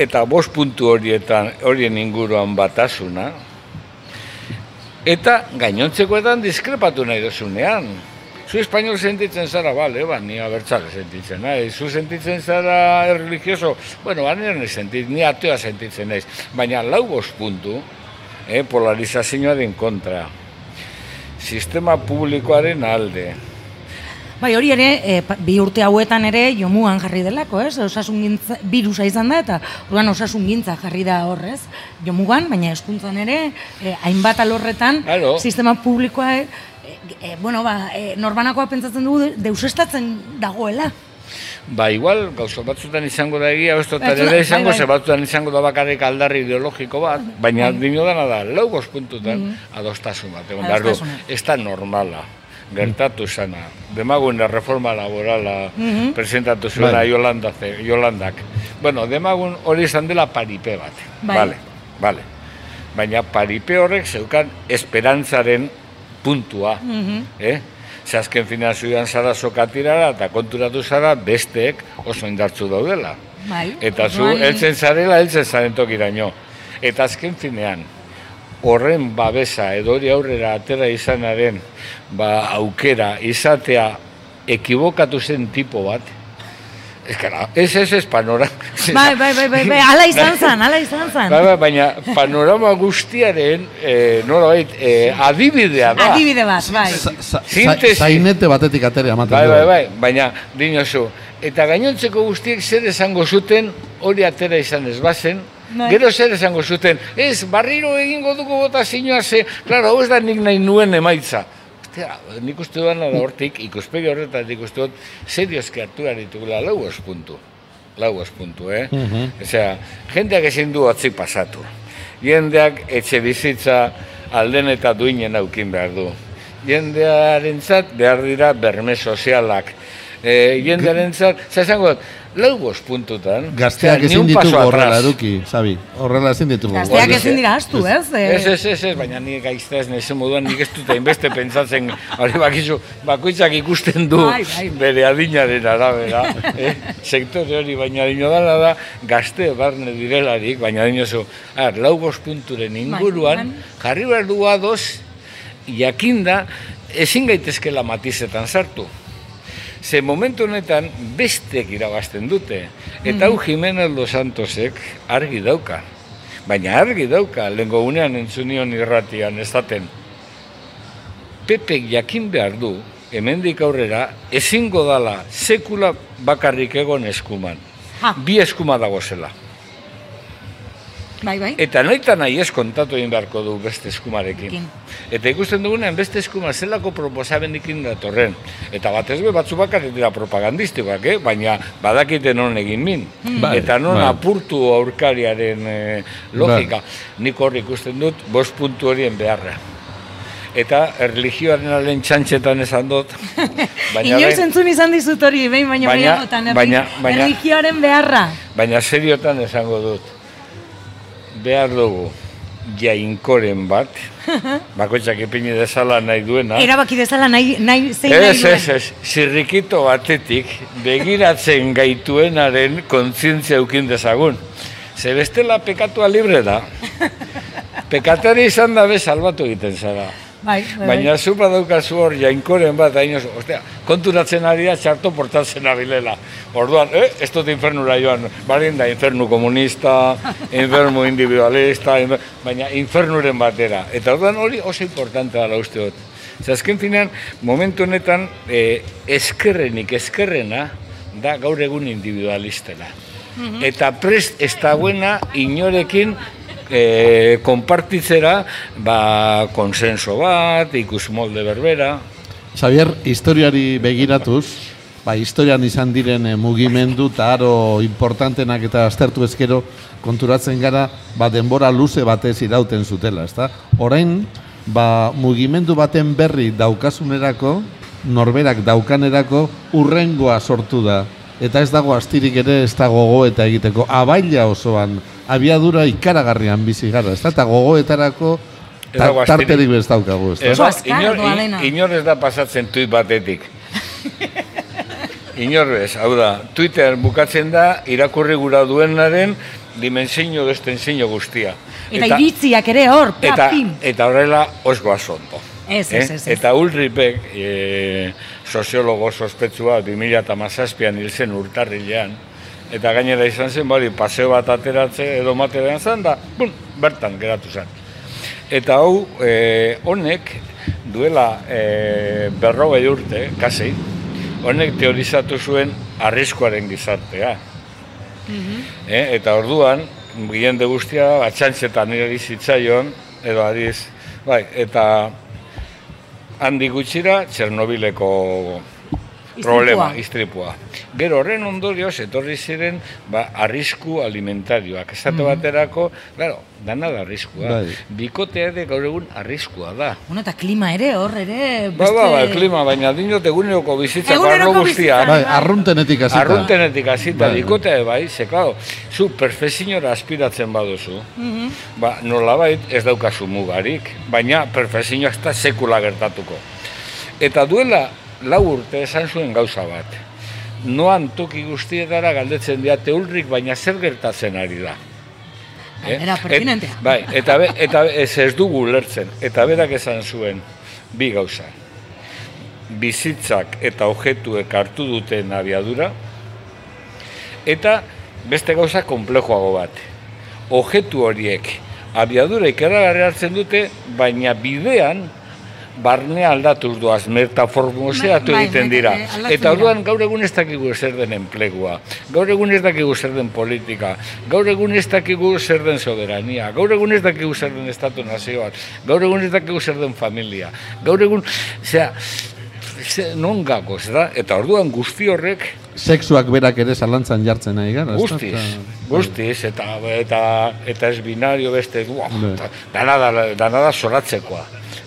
eta bost puntu horietan horien inguruan batasuna, eta gainontzekoetan diskrepatu nahi dozunean. Zu espainol sentitzen zara, bale, ba, ni abertzale sentitzen naiz. Zu sentitzen zara erreligioso, bueno, ba, nire sentit, ni atea sentitzen naiz. Baina lau bost puntu, eh, polarizazioaren kontra. Sistema publikoaren alde. Bai, hori ere, e, bi urte hauetan ere jomuan jarri delako, ez? Osasun gintza, virusa izan da, eta orduan osasun gintza jarri da horrez, jomugan, baina eskuntzan ere, e, hainbat alorretan, Claro. sistema publikoa, e, e, bueno, ba, e, norbanakoa pentsatzen dugu de- deusestatzen dagoela. Ba, igual, gauza batzutan izango da egia, bestotan ere izango, bai, bai. ze batzutan izango da bakarrik aldarri ideologiko bat, baina dino dana da, lau puntutan adostasun bat, egon ez da normala, gertatu zana. Demagun reforma laborala presentatu zuena Bai. Yolanda, Yolandak. Bueno, demagun hori izan dela paripe bat. Bai. Vale, vale. Baina paripe horrek zeukan esperantzaren puntua. eh? Ze azken fina zuidan zara sokatirara eta konturatu zara besteek oso indartzu daudela. Bai. Eta zu heltzen zarela, heltzen zaren tokiraino. Eta azken finean, horren babesa edo hori aurrera atera izanaren ba, aukera izatea ekibokatu zen tipo bat, Ez kara, ez ez ez panorama. Bai, bai, bai, bai, bai, ala izan zan, ala izan zan. Bai, bai, baina panorama guztiaren, eh, nolabait, eh, adibidea da. Adibide bat, bai. Sintesi. Zainete batetik aterea ematen Bai, bai, bai, baina dinosu. Eta gainontzeko guztiek zer esango zuten, hori atera izan ez bazen, Bai. Gero zer esango zuten, ez, barriro egingo dugu botazioa ze, klaro, hau ez da nik nahi nuen emaitza. Ostia, nik uste duan da hortik, ikuspegi horretan nik uste dut, seriozki hartu ditugula lau puntu. Lau puntu, eh? Osea, jendeak ezin du atzik pasatu. Jendeak etxe bizitza alden eta duinen aukin behar du. Jendearentzat behar dira berme sozialak. E, jendearentzat, za esango dut, lau bost puntutan. Gazteak ezin ditugu horrela eduki, Xabi. Horrela ezin ditugu. Gazteak ezin dira astu, ez? Eh, Ez, ez, ez, ez, baina ni gaizta ez naizen moduan nik ez dut hainbeste pentsatzen, hori bakizu, bakoitzak ikusten du Bai, bai. bere adinaren arabera, eh? sektore hori, baina dino dala da, gazte barne direlarik, baina dinozu, ar, lau bost punturen inguruan, bai. jarri behar du jakinda, ezin gaitezkela matizetan sartu. Ze momentu honetan bestek irabazten dute. Eta hau Jimenez Los Santosek argi dauka. Baina argi dauka, lehenko unean entzunion irratian esaten. Pepek jakin behar du, hemendik aurrera, ezingo dala sekula bakarrik egon eskuman. Ha. Bi eskuma dagozela. Bai, bai. Eta nahi eta nahi ez kontatu egin beharko du beste eskumarekin. Ekin. Eta ikusten dugunean beste eskuma zelako proposamendikin datorren. Eta batez be batzu bakarrik dira propagandistikoak, eh? baina badakiten non egin min. Bai, eta non bai. apurtu aurkariaren eh, logika. Nik hor ikusten dut bost puntu horien beharra. Eta erlijioaren alen txantxetan esan dut. baina Inoiz entzun izan dizut hori, behin baino Baina- gehiagotan, erli- baina- baina- erlijioaren beharra. Baina seriotan esango dut. Behar dugu jainkoren bat, bakoitzak ipini dezala nahi duena. Erabaki dezala nahi, nahi zein Ez, nahi ez, duen. ez, zirrikito batetik begiratzen gaituenaren kontzientzia eukin dezagun. Ze bestela pekatua libre da. Pekatari izan dabe salbatu egiten zara. Bai, bai, Baina zu badaukazu hor jainkoren bat, hain oso, ostea, konturatzen ari da txarto portatzen abilela. Orduan, eh, ez dut infernura joan, balin da infernu komunista, infernu individualista, infer- baina infernuren batera. Eta orduan hori oso importante dela uste dut. Ze azken finean, momentu honetan, eh, eskerrenik eskerrena da gaur egun individualistena. Eta prest ez dagoena inorekin e, konpartitzera ba, konsenso bat, ikusmolde berbera. Xavier, historiari begiratuz, ba, historian izan diren eh, mugimendu eta aro importantenak eta aztertu ezkero konturatzen gara ba, denbora luze batez irauten zutela, ezta? Orain, ba, mugimendu baten berri daukasunerako, norberak daukanerako urrengoa sortu da. Eta ez dago astirik ere ez da gogo eta egiteko. Abaila osoan, abiadura ikaragarrian bizi gara, ezta? Eta gogoetarako Ez dago ta- tarterik ez daukagu? Ez da, inor, in- inor ez da pasatzen tuit batetik. Inor bez, hau da, Twitter bukatzen da, irakurri gura duenaren dimensiño destensio guztia. Eta, iritziak ere hor, pla, eta, pim. eta horrela osgoa zondo. Ez, ez, ez, ez. Eta Ulripek, e, soziologo sospetsua, 2008an hil zen urtarrilean, eta gainera izan zen, bari, paseo bat ateratze edo matean zen, da, bun, bertan geratu zen. Eta hau, e, honek, duela e, berrogei urte, kasi, honek teorizatu zuen arriskuaren gizartea. Eh, eta orduan, jende guztia, atxantxetan nire zitzaion, edo adiz, bai, eta handi gutxira Txernobileko problema, istripua. Gero horren ondorioz, etorri ziren, ba, arrisku alimentarioak. Esate baterako, claro, dana da arriskua. Bai. Bikotea ere gaur egun arriskua da. Bueno, eta klima ere hor ere Ba, ba, ba, klima, baina dinot eguneroko bizitza, barro guztia. bizitza. Bai, arruntenetik hasita. Arruntenetik hasita, Bai. bikotea bai, ze, claro, zu perfeziñora aspiratzen baduzu, ba, nolabait ez daukazu mugarik, baina perfezioa ez da sekula gertatuko. Eta duela lau urte esan zuen gauza bat. Noan toki guztietara galdetzen diate ulrik, baina zer gertatzen ari da. Eh? Galdera pertinentea. Et, bai, eta, be, eta ez, ez dugu ulertzen. Eta berak esan zuen bi gauza. Bizitzak eta objetuek hartu duten abiadura, Eta beste gauza konplejoago bat. Ojetu horiek abiadura ikerragarri hartzen dute, baina bidean barnea aldatuz doaz, metaformoseatu Bai, bai, egiten bai, dira. Eta orduan gaur egun ez dakigu zer den enplegua, gaur egun ez dakigu zer den politika, gaur egun ez dakigu zer den soberania, gaur egun ez dakigu zer den estatu nazioak, gaur egun ez dakigu zer den familia, gaur egun, osea, ze, non gagoz, da? Eta orduan guzti horrek Sexuak berak ere zalantzan jartzen nahi gara. Guztiz, Eta- guztiz, eta, eta, eta ez binario beste, du, Bai. dana da,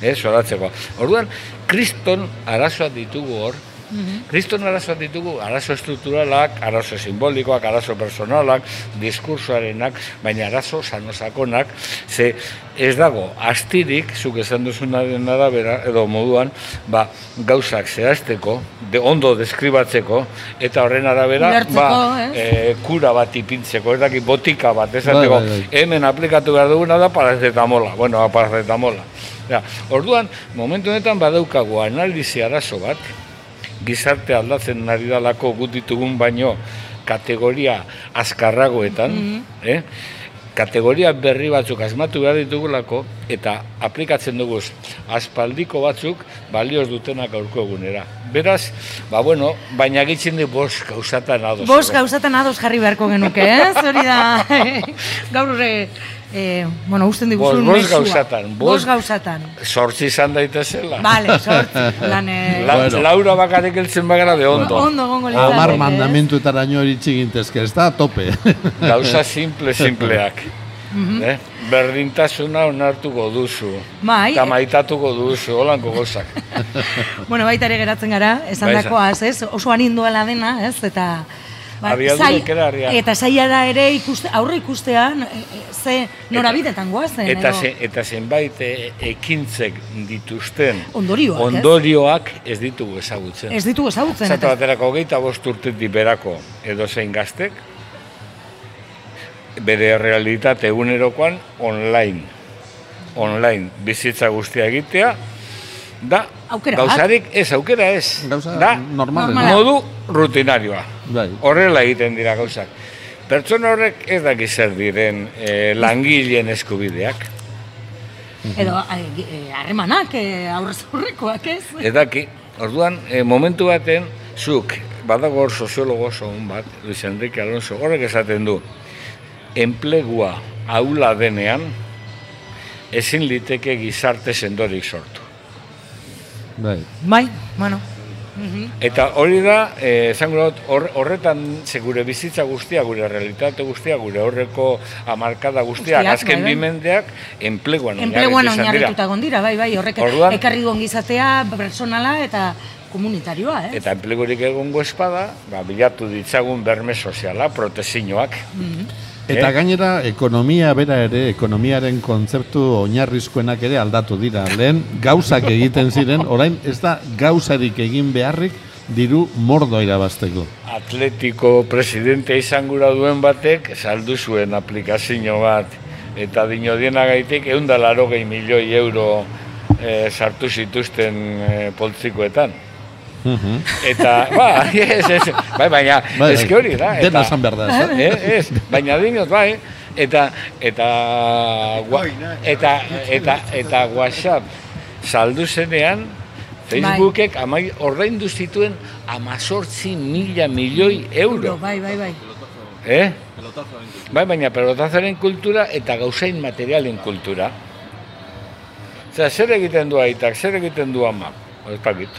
eh, zoratzekoa. Orduan, kriston arazoak ditugu hor, Kriston arazoak ditugu, arazo estrukturalak, arazo simbolikoak, arazo personalak, diskursoarenak, baina arazo sanosakonak, ze ez dago, astirik, zuk esan duzunaren arabera, edo moduan, ba, gauzak zehazteko, de ondo deskribatzeko, eta horren arabera, Ulertzeko, ba, ez? e, kura bat ipintzeko, ez dakit botika bat, esateko, Bai, bai, bai. hemen aplikatu behar duguna da parazetamola, bueno, parazetamola. Ja, orduan, momentu honetan badaukagu analizi arazo bat, gizarte aldatzen ari dalako gut ditugun baino kategoria azkarragoetan, eh? kategoria berri batzuk asmatu behar ditugulako eta aplikatzen duguz aspaldiko batzuk balioz dutenak gaurko egunera. Beraz, ba bueno, baina gitzen di bost gauzatan ados. Bos gauzatan ados jarri beharko genuke, ez? Hori da, gaur, e, e, bueno, usten diguzun bost mezua. gauzatan, Bost bost- gauzatan. Sortzi izan daitezela. Vale, sortzi. Lan, e, La, Bueno. Laura bakarrik heltzen bagara de ondo. ondo gongo Amar litzateke, ez? mandamentuetaraino iritsi gintezke, ez da, tope. Gauza simple, simpleak. eh? Berdintasuna onartuko duzu. Bai. Eta maitatuko duzu, holanko gozak. Bueno, baita ere geratzen gara, esan Bai, dakoaz, ez? Oso anindoela dena, ez? Eta... ba, zai-. Eta zailara ere ikuste, aurre ikustean, e, e, ze norabidetan goazen, Eta, edo- ze, eta zenbait e, ekintzek dituzten Ondorioak, ez? ondorioak ez ditugu ezagutzen. ez ditugu ezagutzen. Eta- baterako hogeita bost urtetik berako edo zein gaztek, bere realitate egunerokoan online. Online bizitza guztia egitea, da Aukera gauzarik ez, aukera ez. Gauza da normala. Normala. modu rutinarioa. Bai. Horrela egiten dira gauzak. Pertsona horrek ez daki zer diren eh, langileen eskubideak. Edo e, e, harremanak, e, aurrez aurrekoak, ez? Edaki, orduan, e, momentu baten, zuk, badago hor soziologo oso on bat, Luis Enrique Alonso, horrek esaten du, enplegua aula denean, ezin liteke gizarte sendorik sortu. Bai. Bai, bueno. Eta hori da, eh, esango dut, hor, horretan ze gure bizitza guztia, gure realitate guztia, gure horreko amarkada guztiak, Guztiak, azken bai, bai. bimendeak, enpleguan Enpleguan oinarrituta gondira, bai, bai, horrek Orduan- ekarri duen gizatea, personala eta komunitarioa, eh? Eta enplegurik egongo espada, ba, bilatu ditzagun berme soziala, protezinoak. Eta Eh? gainera, ekonomia bera ere, ekonomiaren kontzeptu oinarrizkoenak ere aldatu dira. Lehen gauzak egiten ziren, orain ez da gauzarik egin beharrik diru mordoa irabazteko. Atletiko presidente izan gura duen batek, saldu zuen aplikazio bat, eta dino dienagaitik egun da laro gehi milioi euro eh, sartu zituzten eh, poltsikoetan. Mhm. Eta, ba, ez, ez, bai, baina, Bai, eske hori da. Dena eta- esan behar da, ez da? Eh, ez, baina dinot, bai, eta, eta, gua, eta, eta, eta WhatsApp saldu zenean, Facebookek amai, ordaindu zituen amazortzi mila milioi euro. Bai, bai, bai. Eh? Bai, baina pelotazoren kultura eta gauzain materialen kultura. Zer egiten du aitak, zer egiten du ama? Ez dakit.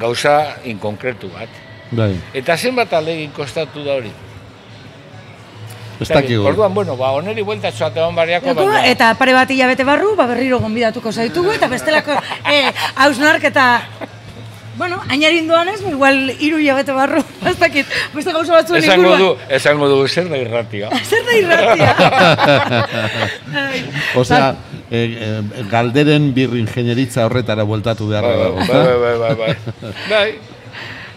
Gauza inkonkretu bat. Bai. Eta zenbat alegin kostatu da hori? Ez dakigu. Orduan, bueno, ba, oneri buelta txoate hon barriako, Eko, baina... eta pare bat hilabete barru, ba berriro gonbidatuko zaitugu, eta bestelako eh, hausnarketa Bueno, ainarinduan ez, igual hiru hilabete barru, ez dakit, beste gauza batzuen Esango inguruan. du, esango du, zer da irratia. Zer da irratia? Osea, e, e, galderen bir ingenieritza horretara bueltatu behar Bai, dago. bai, bai, bai, bai, bai. Bai,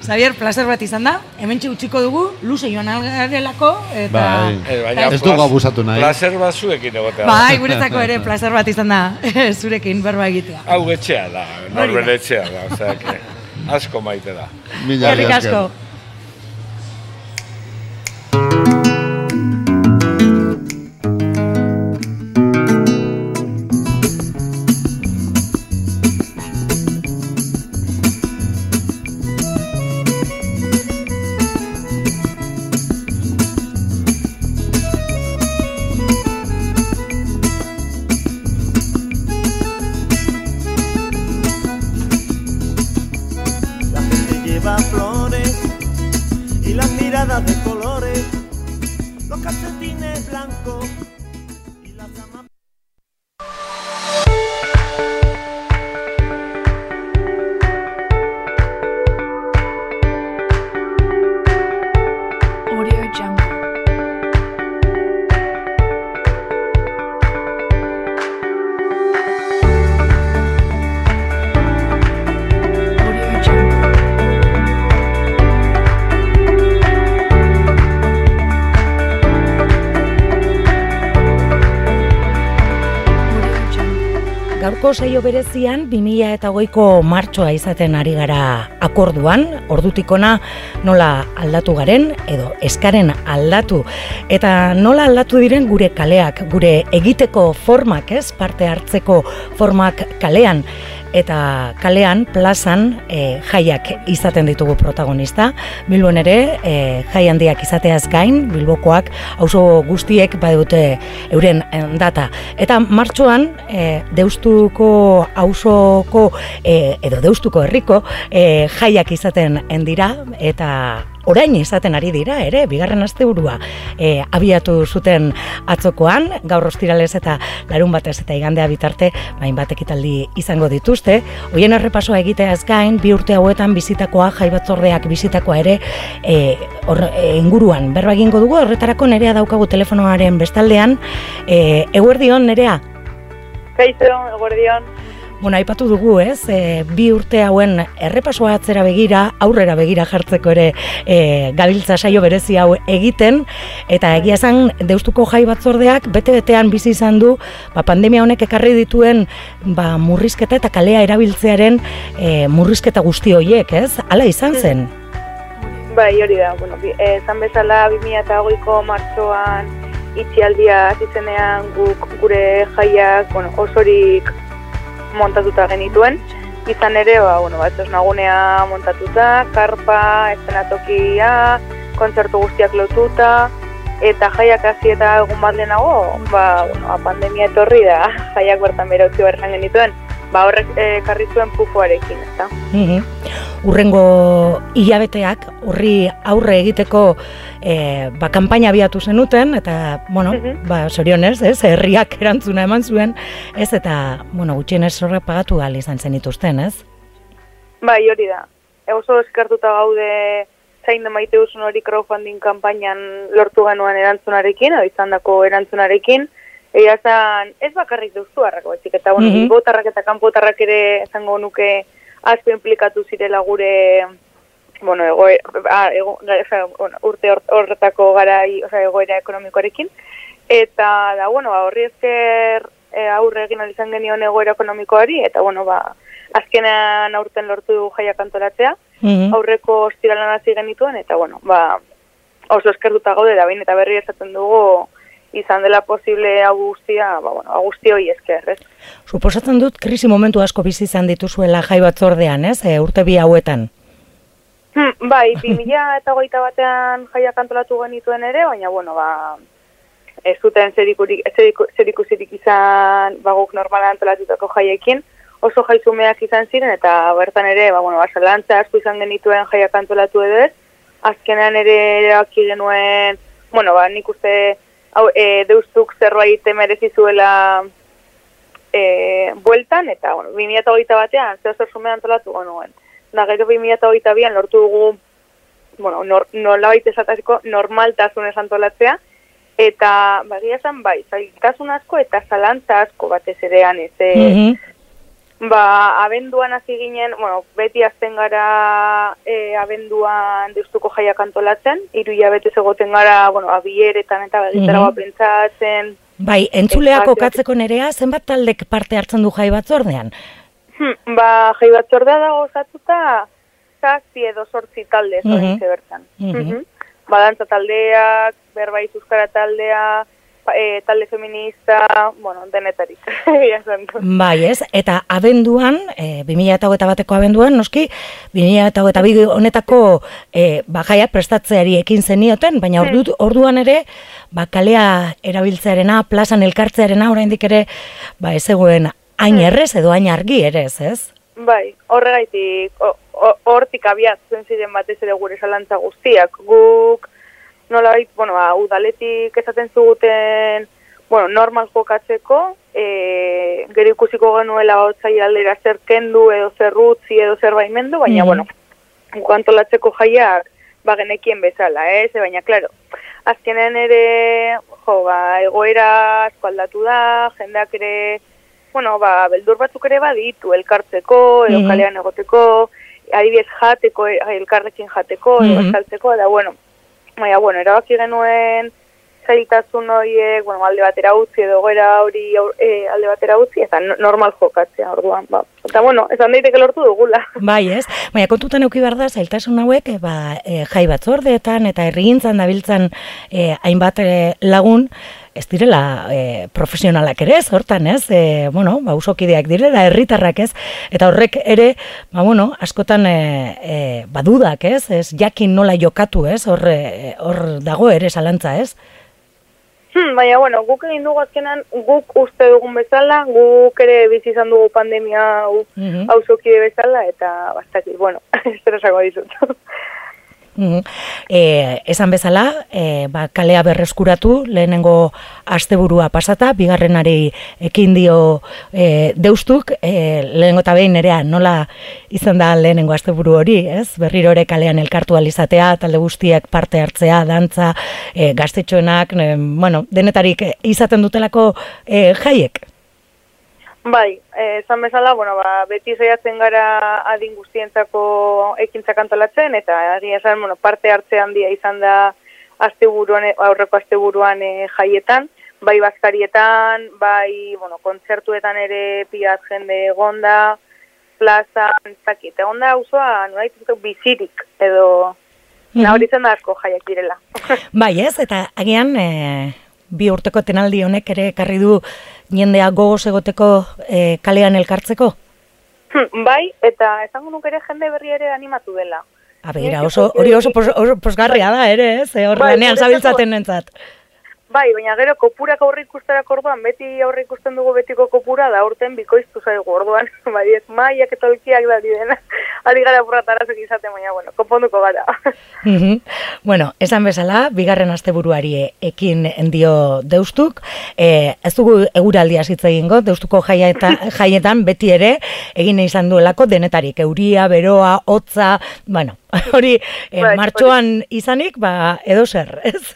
Xavier, placer bat izan da, hemen utziko dugu, luze joan algarelako, eta... Bai. Eh, baina Ez dugu abusatu nahi. Placer bat zuekin egotea. Bai, guretzako ere placer bat izan da, zurekin berba egitea. Hau etxea da, norbere etxea da, osea, que asko maite da. Mila asko. Saio berezian 2008ko martxoa izaten ari gara akorduan, ordutikona nola aldatu garen edo eskaren aldatu. Eta nola aldatu diren gure kaleak, gure egiteko formak, ez, parte hartzeko formak kalean eta kalean, plazan, e, jaiak izaten ditugu protagonista. Bilbon ere, e, jai handiak izateaz gain, Bilbokoak auzo guztiek badute euren eh, data. Eta martxoan, e, deustuko auzoko e, edo deustuko herriko e, jaiak izaten dira eta orain izaten ari dira ere, bigarren asteburua e, abiatu zuten atzokoan, gaur ostiralez eta larun batez eta igandea bitarte, bain bat ekitaldi izango dituzte. Hoien errepasoa egiteaz gain, bi urte hauetan bizitakoa, jai batzordeak bizitakoa ere, e, hor, e, inguruan berba egingo dugu, horretarako nerea daukagu telefonoaren bestaldean, e, eguerdion nerea? Kaixo, eguerdion. Bueno, aipatu dugu, ez? E, bi urte hauen errepasoa atzera begira, aurrera begira jartzeko ere e, gabiltza saio berezi hau egiten eta egia esan deustuko jai batzordeak bete-betean bizi izan du ba, pandemia honek ekarri dituen ba, murrizketa eta kalea erabiltzearen e, murrizketa guzti horiek, ez? Hala izan zen. Bai, hori da. Bueno, bi- eh, esan bezala 2008ko martxoan itxialdia hasi zenean guk gure jaiak, bueno, osorik montatuta genituen. Izan ere, ba, bueno, ba, nagunea montatuta, karpa, eszenatokia, kontzertu guztiak lotuta, eta jaiak hasi eta egun bat lehenago, ba, bueno, ba, pandemia etorri da, jaiak bertan bere utzi behar genituen, ba, horrek eh, ekarri zuen pufoarekin, ezta? Mhm. Urrengo hilabeteak horri aurre egiteko e, ba, kanpaina abiatu zenuten eta bueno, ba, sorionez, ez, herriak erantzuna eman zuen, ez eta bueno, gutxienez horrek pagatu ahal izan zenituzten, ez? Bai, hori da. E, oso eskartuta gaude zain da maite duzun hori crowdfunding kanpainan lortu genuen erantzunarekin, edo izan dako erantzunarekin. Egia esan, ez bakarrik duztu harrako, baizik, eta bueno, Mhm. bilbotarrak eta kanpotarrak ere esango nuke asko implikatu zirela gure bueno, ego, a, ego, oza, bueno, urte hor- horretako garai, oza, egoera ekonomikoarekin. Eta, da, bueno, ba, horri esker e, aurre egin izan genion egoera ekonomikoari, eta, bueno, ba, azkenean aurten lortu du jaiak antolatzea, Mhm. aurreko ostiralan hasi genituen, eta, bueno, ba, oso eskertuta gaude, da behin eta berri esaten dugu izan dela posible hau guztia, ba, bueno, guzti hoi esker, ez? Suposatzen dut krisi momentu asko bizi izan dituzuela jai batzordean, ez? E, urte bi hauetan. Hmm, bai, 2000 eta hogeita batean jaiak antolatu genituen ere, baina, bueno, ba, ez zuten zerikurik, zeriku, zerikusirik izan baguk normala antolatutako jaiekin, oso jaizumeak izan ziren, eta bertan ere, ba, bueno, ba, zalantza asko izan genituen jaiak antolatu edo ez, azkenean ere erabaki genuen, bueno, ba, nik uste hau, e, deustuk zerbait merezi zuela e, bueltan, eta, bueno, 2008 batean, zeo zer sume antolatu genuen. Da, gero 2008 bian lortu dugu, bueno, nor, nolabait esataziko normaltasunez antolatzea, eta, bagia esan, bai, zailtasun asko eta zalantza asko batez erean, ez, e, Mhm. Ba, abenduan hasi ginen, bueno, beti azten gara e, abenduan deustuko jaiak antolatzen, hiru hilabete egoten gara, bueno, abieretan eta begitaragoa Mhm. pentsatzen. Bai, entzuleak Espazio- okatzeko nerea, zenbat taldek parte hartzen du jai batzordean? Hmm, ba, jai batzordea dago osatuta, zazpi edo sortzi talde mm bertan. Mhm. Mhm. Badantza taldeak, berbaiz euskara taldea, e, talde feminista, bueno, denetarik. Bai, ez? Eta abenduan, e, 2008 bateko abenduan, noski, 2008 bi honetako e, ba, jaiak prestatzeari ekin zenioten, baina ordu, orduan ere, ba, kalea erabiltzearena, plazan elkartzearena, oraindik ere, ba, ez zegoen hain errez edo hain argi ere, ez, ez? Bai, horregaitik, hortik abiatzen ziren batez ere gure zalantza guztiak. Guk, nolabait, bueno, ba, udaletik esaten zuguten, bueno, normal jokatzeko, e, gero ikusiko genuela otzai aldera zer kendu edo zer rutzi edo zer baimendu, baina, Mhm. bueno, guk antolatzeko jaiak, ba, genekien bezala, ez? Baina, klaro, azkenen ere, jo, ba, egoera asko aldatu da, jendeak ere, bueno, ba, beldur batzuk ere baditu, elkartzeko, edo Mhm. kalean egoteko, adibidez jateko, elkarrekin jateko, edo Mhm. estaltzeko, da, bueno, baina, bueno, erabaki genuen zailtasun horiek, bueno, alde batera utzi edo goera hori eh, alde batera utzi, eta no- normal jokatzea orduan, ba. Eta, bueno, esan daiteke lortu dugula. Bai, ez? Baina kontutan euki behar da, zailtasun hauek, e, ba, e, jai batzordeetan eta herrigintzan dabiltzan e, hainbat e, lagun, ez direla e, profesionalak ere, ez, hortan, ez? E, bueno, ba, usokideak direla, herritarrak, ez? Eta horrek ere, ba, bueno, askotan e, e, badudak, ez? Ez jakin nola jokatu, ez? Hor, e, hor dago ere zalantza, ez? Hmm, baina, bueno, guk egin dugu azkenan, guk uste dugun bezala, guk ere bizi izan dugu pandemia hau Mhm. hauzokide bezala, eta bastakit, bueno, ez zer esango dizut. E, esan bezala, e, ba, kalea berreskuratu, lehenengo asteburua pasata, bigarrenari ekin dio e, deustuk, e, lehenengo eta behin nerea nola izan da lehenengo asteburu hori, ez? Berriro ere kalean elkartu alizatea, talde guztiek parte hartzea, dantza, e, gaztetxoenak, e, bueno, denetarik izaten dutelako e, jaiek. Bai, esan bezala, bueno, ba, beti saiatzen gara adin guztientzako ekintzak antolatzen, eta egia esan, bueno, parte hartze handia izan da asteburuan, aurreko asteburuan e, jaietan, bai bazkarietan, bai, bueno, kontzertuetan ere pilat jende egonda, plaza, ez dakit, egonda auzoa, nolait bizirik, edo, Mhm. nabaritzen da asko jaiak direla. Bai ez, eta agian e, bi urteko tenaldi honek ere ekarri du jendea gogoz egoteko e, kalean elkartzeko? bai, eta esango nuke ere jende berri ere animatu dela. A oso, hori oso, pos, oso posgarria da ere, ez? E, hor Bai, lanean zabiltzaten nentzat. Bai, baina gero kopurak aurre ikusterak orduan, beti aurre ikusten dugu betiko kopura, da urten bikoiztu zaigu orduan, bai ez maiak eta olkiak da dena, ari gara burratarazek izaten, baina, bueno, konponduko gara. Mhm. bueno, esan bezala, bigarren asteburuari e- ekin dio deustuk, e, ez dugu eguraldia hitz egingo, deustuko jaietan, jaietan beti ere egin izan duelako denetarik, euria, beroa, hotza, bueno, hori e, Bai, martxoan izanik, ba, edo zer, ez?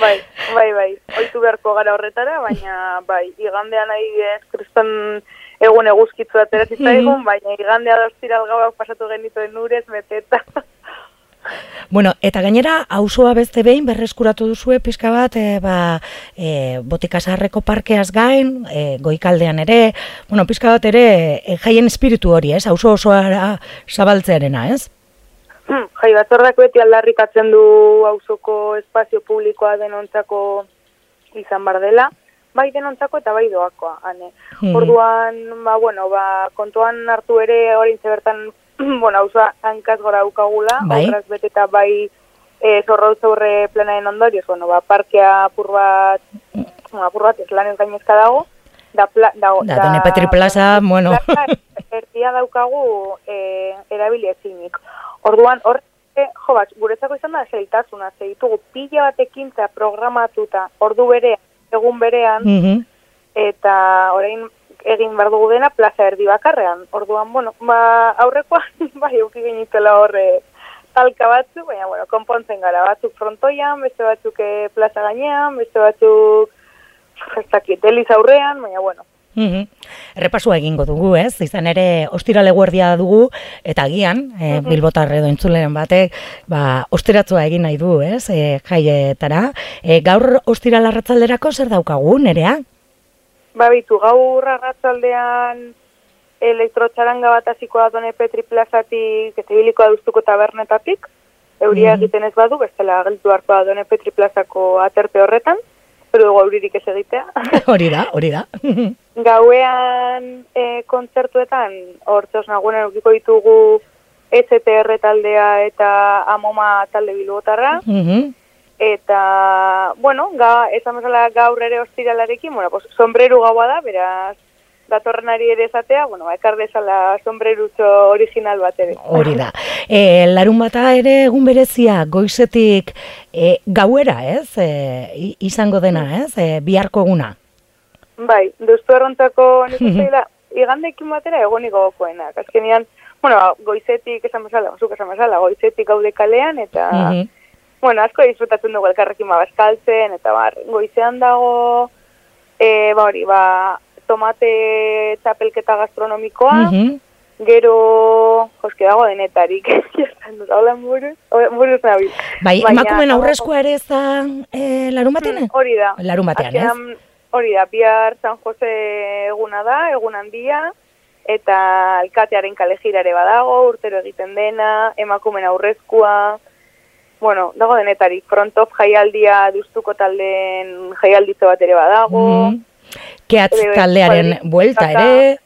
Bai, bai, bai, oitu beharko gara horretara, baina, bai, igandean nahi ez, kriston egun eguzkitzu aterazitzaigun, baina igandea da ostiral gauak pasatu genituen urez, beteta. Bueno, eta gainera, auzoa beste behin berreskuratu duzue pixka bat, e, ba, e, botikasarreko parkeaz gain, e, goikaldean ere, bueno, pixka bat ere, e, jaien espiritu hori, ez? Auzo osoara zabaltzearena, ez? Hmm, Jai batzordak beti aldarrikatzen du auzoko espazio publikoa denontzako izan bar dela, bai denontzako eta bai doakoa, ane. Mhm. Orduan, ba, bueno, ba, kontuan hartu ere orain bertan, bueno, auzoa hankaz gora daukagula, Bai. aurraz bete eta bai e, zorrautz aurre planaren ondorioz, bueno, ba, parkea apur bat, bueno, apur bat ez lanez gainezka dago, da, pla, da, Da, Done Petri Plaza, bueno. plaza erdia daukagu e, erabili ezinik. Orduan, hor, e, jo bat, guretzako izan da zailtasuna, ze ditugu pila bat ekintza programatuta ordu berean, egun berean, Mhm. eta orain egin behar dugu dena plaza erdi bakarrean. Orduan, bueno, ba, aurrekoan, bai, euki genitela horre talka batzu, baina, bueno, konpontzen gara, batzuk frontoian, beste batzuk eh, plaza gainean, beste batzuk, ez dakit, eliz aurrean, baina, bueno, Mhm. Errepasua egingo dugu, ez? Izan ere, ostirale guardia dugu, eta agian, e, bilbotar edo entzuleren batek, ba, ostiratzua egin nahi du, ez? E, jaietara. E, gaur ostiral arratzalderako zer daukagu, nerea? Ba, bitu, gaur arratzaldean elektrotxaranga bat hasiko da Done Petri plazatik, eta ibiliko da duztuko tabernetatik, euria Mhm. egiten ez badu, bestela geltu harko da Done Petri plazako aterpe horretan, pero dugu euririk ez egitea. hori da, hori da. Gauean e, kontzertuetan, hortzoz nagunen ukiko ditugu STR taldea eta Amoma talde bilbotarra, eta, bueno, ga, esan bezala gaur ere ostiralarekin, bueno, pues, sombreru gaua da, beraz, datorrenari ere esatea, bueno, ba, ekar dezala sombrerutxo original bat ere. Hori da. E, larun bata ere egun berezia goizetik e, gauera, ez? E, izango dena, ez? E, biharko eguna. Bai, duztu errontzako uste dela, igandekin batera egonik gogokoenak. Azkenean, bueno, ba, goizetik esan bezala, zuk esan bezala, goizetik gaude kalean, eta, bueno, asko disfrutatzen dugu elkarrekin babaskaltzen, eta bar, goizean dago, e, ba hori, ba, tomate txapelketa gastronomikoa, Mhm. gero, joske dago denetarik, hola buruz, buruz nabil. Bai, Baina emakumen aurrezkoa ere ez da e, larun batean? Mm, Hori da. Larun batean, ez? Hori da, bihar San Jose eguna da, egun handia, eta alkatearen kale ere badago, urtero egiten dena, emakumen aurrezkoa, bueno, dago denetarik, frontof jaialdia duztuko taldeen jaialditze bat ere badago, Mhm. Keatz Ere, taldearen kuadri- buelta kaka. ere.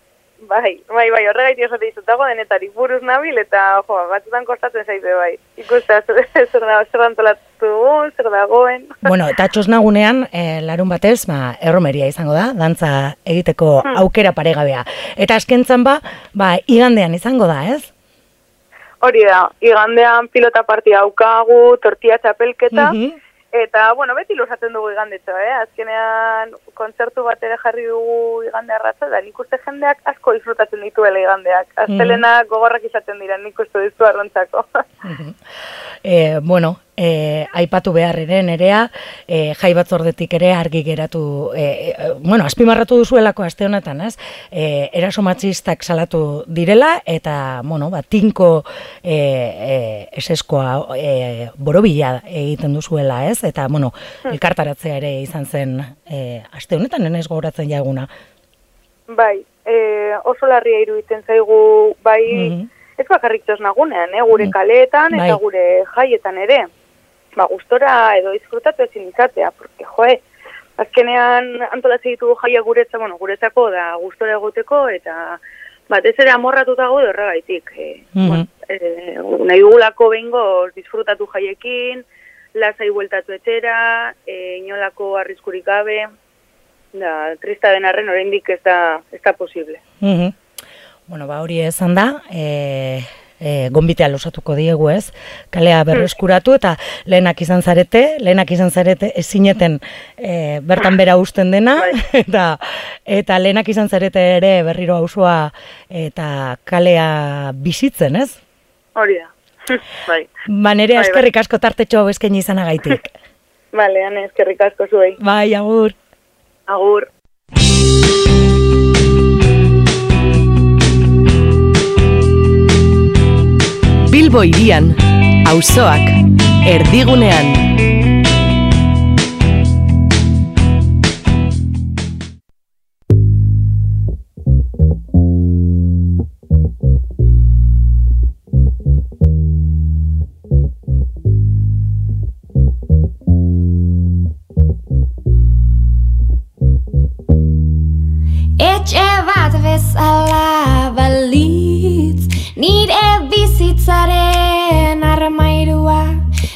bai, bai, bai, horregaitik esate dizut, dago denetarik buruz nabil, eta jo, batzutan kostatzen zaite bai, ikusta, zer, da- zer antolatu zer dagoen. Bueno, eta txosnagunean, e, larun batez, ba, erromeria izango da, dantza egiteko Hmm. aukera paregabea. Eta askentzan ba, ba, igandean izango da, ez? Hori da, igandean pilota partia daukagu, tortilla txapelketa, Mhm. Eta, bueno, beti lusatzen dugu igandetxo, eh? Azkenean, kontzertu bat ere jarri dugu igande arratza, da nik uste jendeak asko disfrutatzen dituela igandeak. Aztelenak gogorrak izaten dira, nik uste dizu arrontzako. E, bueno, e, aipatu behar ere nerea, e, jai batzordetik ere argi geratu, e, e, bueno, azpimarratu duzuelako aste honetan, ez? E, eraso matxistak salatu direla, eta, bueno, ba, tinko e, e, eseskoa e, borobila egiten duzuela, ez? Eta, bueno, elkartaratzea ere izan zen e, aste honetan, enez gogoratzen jaguna. bai, e, oso larria iruditzen zaigu, bai, Mhm. Ez bakarrik nagunean, eh? gure kaleetan eta Bai. gure jaietan ere. Ba, gustora edo disfrutatu ezin izatea, porque, joe, azkenean antolatzen ditugu jaia guretza, bueno, guretzako da gustora egoteko eta batez ere amorratuta gaude horregaitik. E, Mhm. bueno, e, nahi dugulako behingo disfrutatu jaiekin, lasai bueltatu etxera, e, inolako arriskurik gabe, da, trista den arren oraindik ez da, ez da posible. Mhm. Bueno, ba hori esan da, e, e, gonbitea losatuko diegu ez, kalea berreskuratu eta lehenak izan zarete, lehenak izan zarete ezineten e, bertan bera usten dena, eta, eta lehenak izan zarete ere berriro auzoa eta kalea bizitzen, ez? Hori da. bai. Ba nere Bai, bai. eskerrik asko tartetxo bezken izanagaitik. Bale, ane, eskerrik asko zuei. bai, agur. Agur. Bilbo irian, auzoak, erdigunean. Etxe bat bezala balitz Nire bizitzaren armairua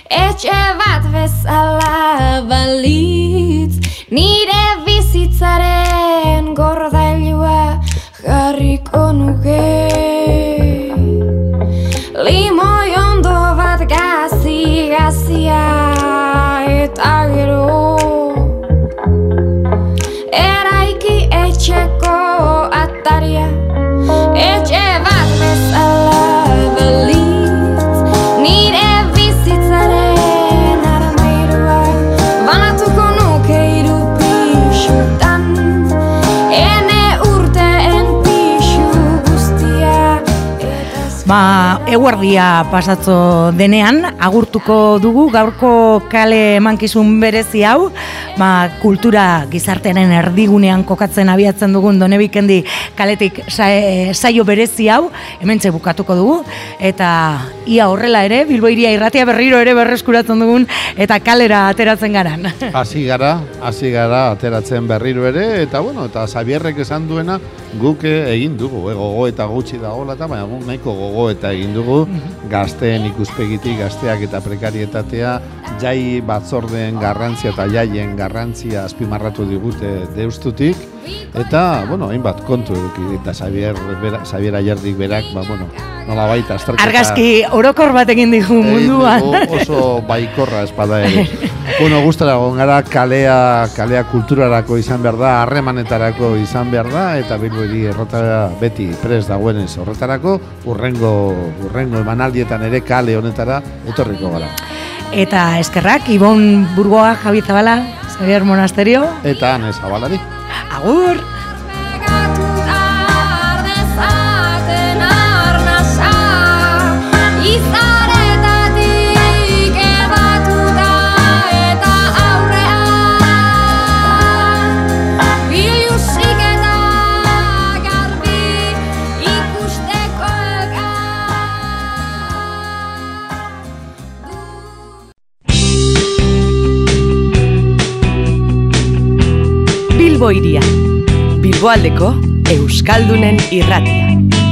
Etxe bat bezala balitz. Nire bizitzaren gordailua Jarriko nuke Ba, eguerdia pasatzo denean, agurtuko dugu gaurko kale emankizun berezi hau, ba, kultura gizartearen erdigunean kokatzen abiatzen dugun donebikendi kaletik e, saio berezi hau, hemen bukatuko dugu, eta ia horrela ere, Bilboiria irratia berriro ere berreskuratzen dugun, eta kalera ateratzen garan. Hasi gara, hasi gara ateratzen berriro ere, eta bueno, eta Xabierrek esan duena guk eh, egin dugu, eh, gogo eta gutxi dagoela eta baina guk nahiko gogo eta egin dugu. Gazteen ikuspegitik, gazteak eta prekarietatea jai batzordeen garrantzia eta jaien garrantzia azpimarratu digute deustutik, eta, bueno, hainbat kontu eduki, eta Xavier, bera, Xavier Ayerdik berak, ba, bueno, nola baita, azterketa... Argazki orokor bat egin digu munduan. Oso baikorra espada ere. bueno, gustara gara kalea, kalea kulturarako izan behar da, harremanetarako izan behar da, eta bilbori errota beti pres dagoenez horretarako, urrengo, urrengo emanaldietan ere kale honetara etorriko gara. Eta eskerrak, Ibon Burgoa, Javi Zabala, Xavier Monasterio. Eta Ane Zabalari. Agur! Bilbo iria. Bilboaldeko Euskaldunen irratia.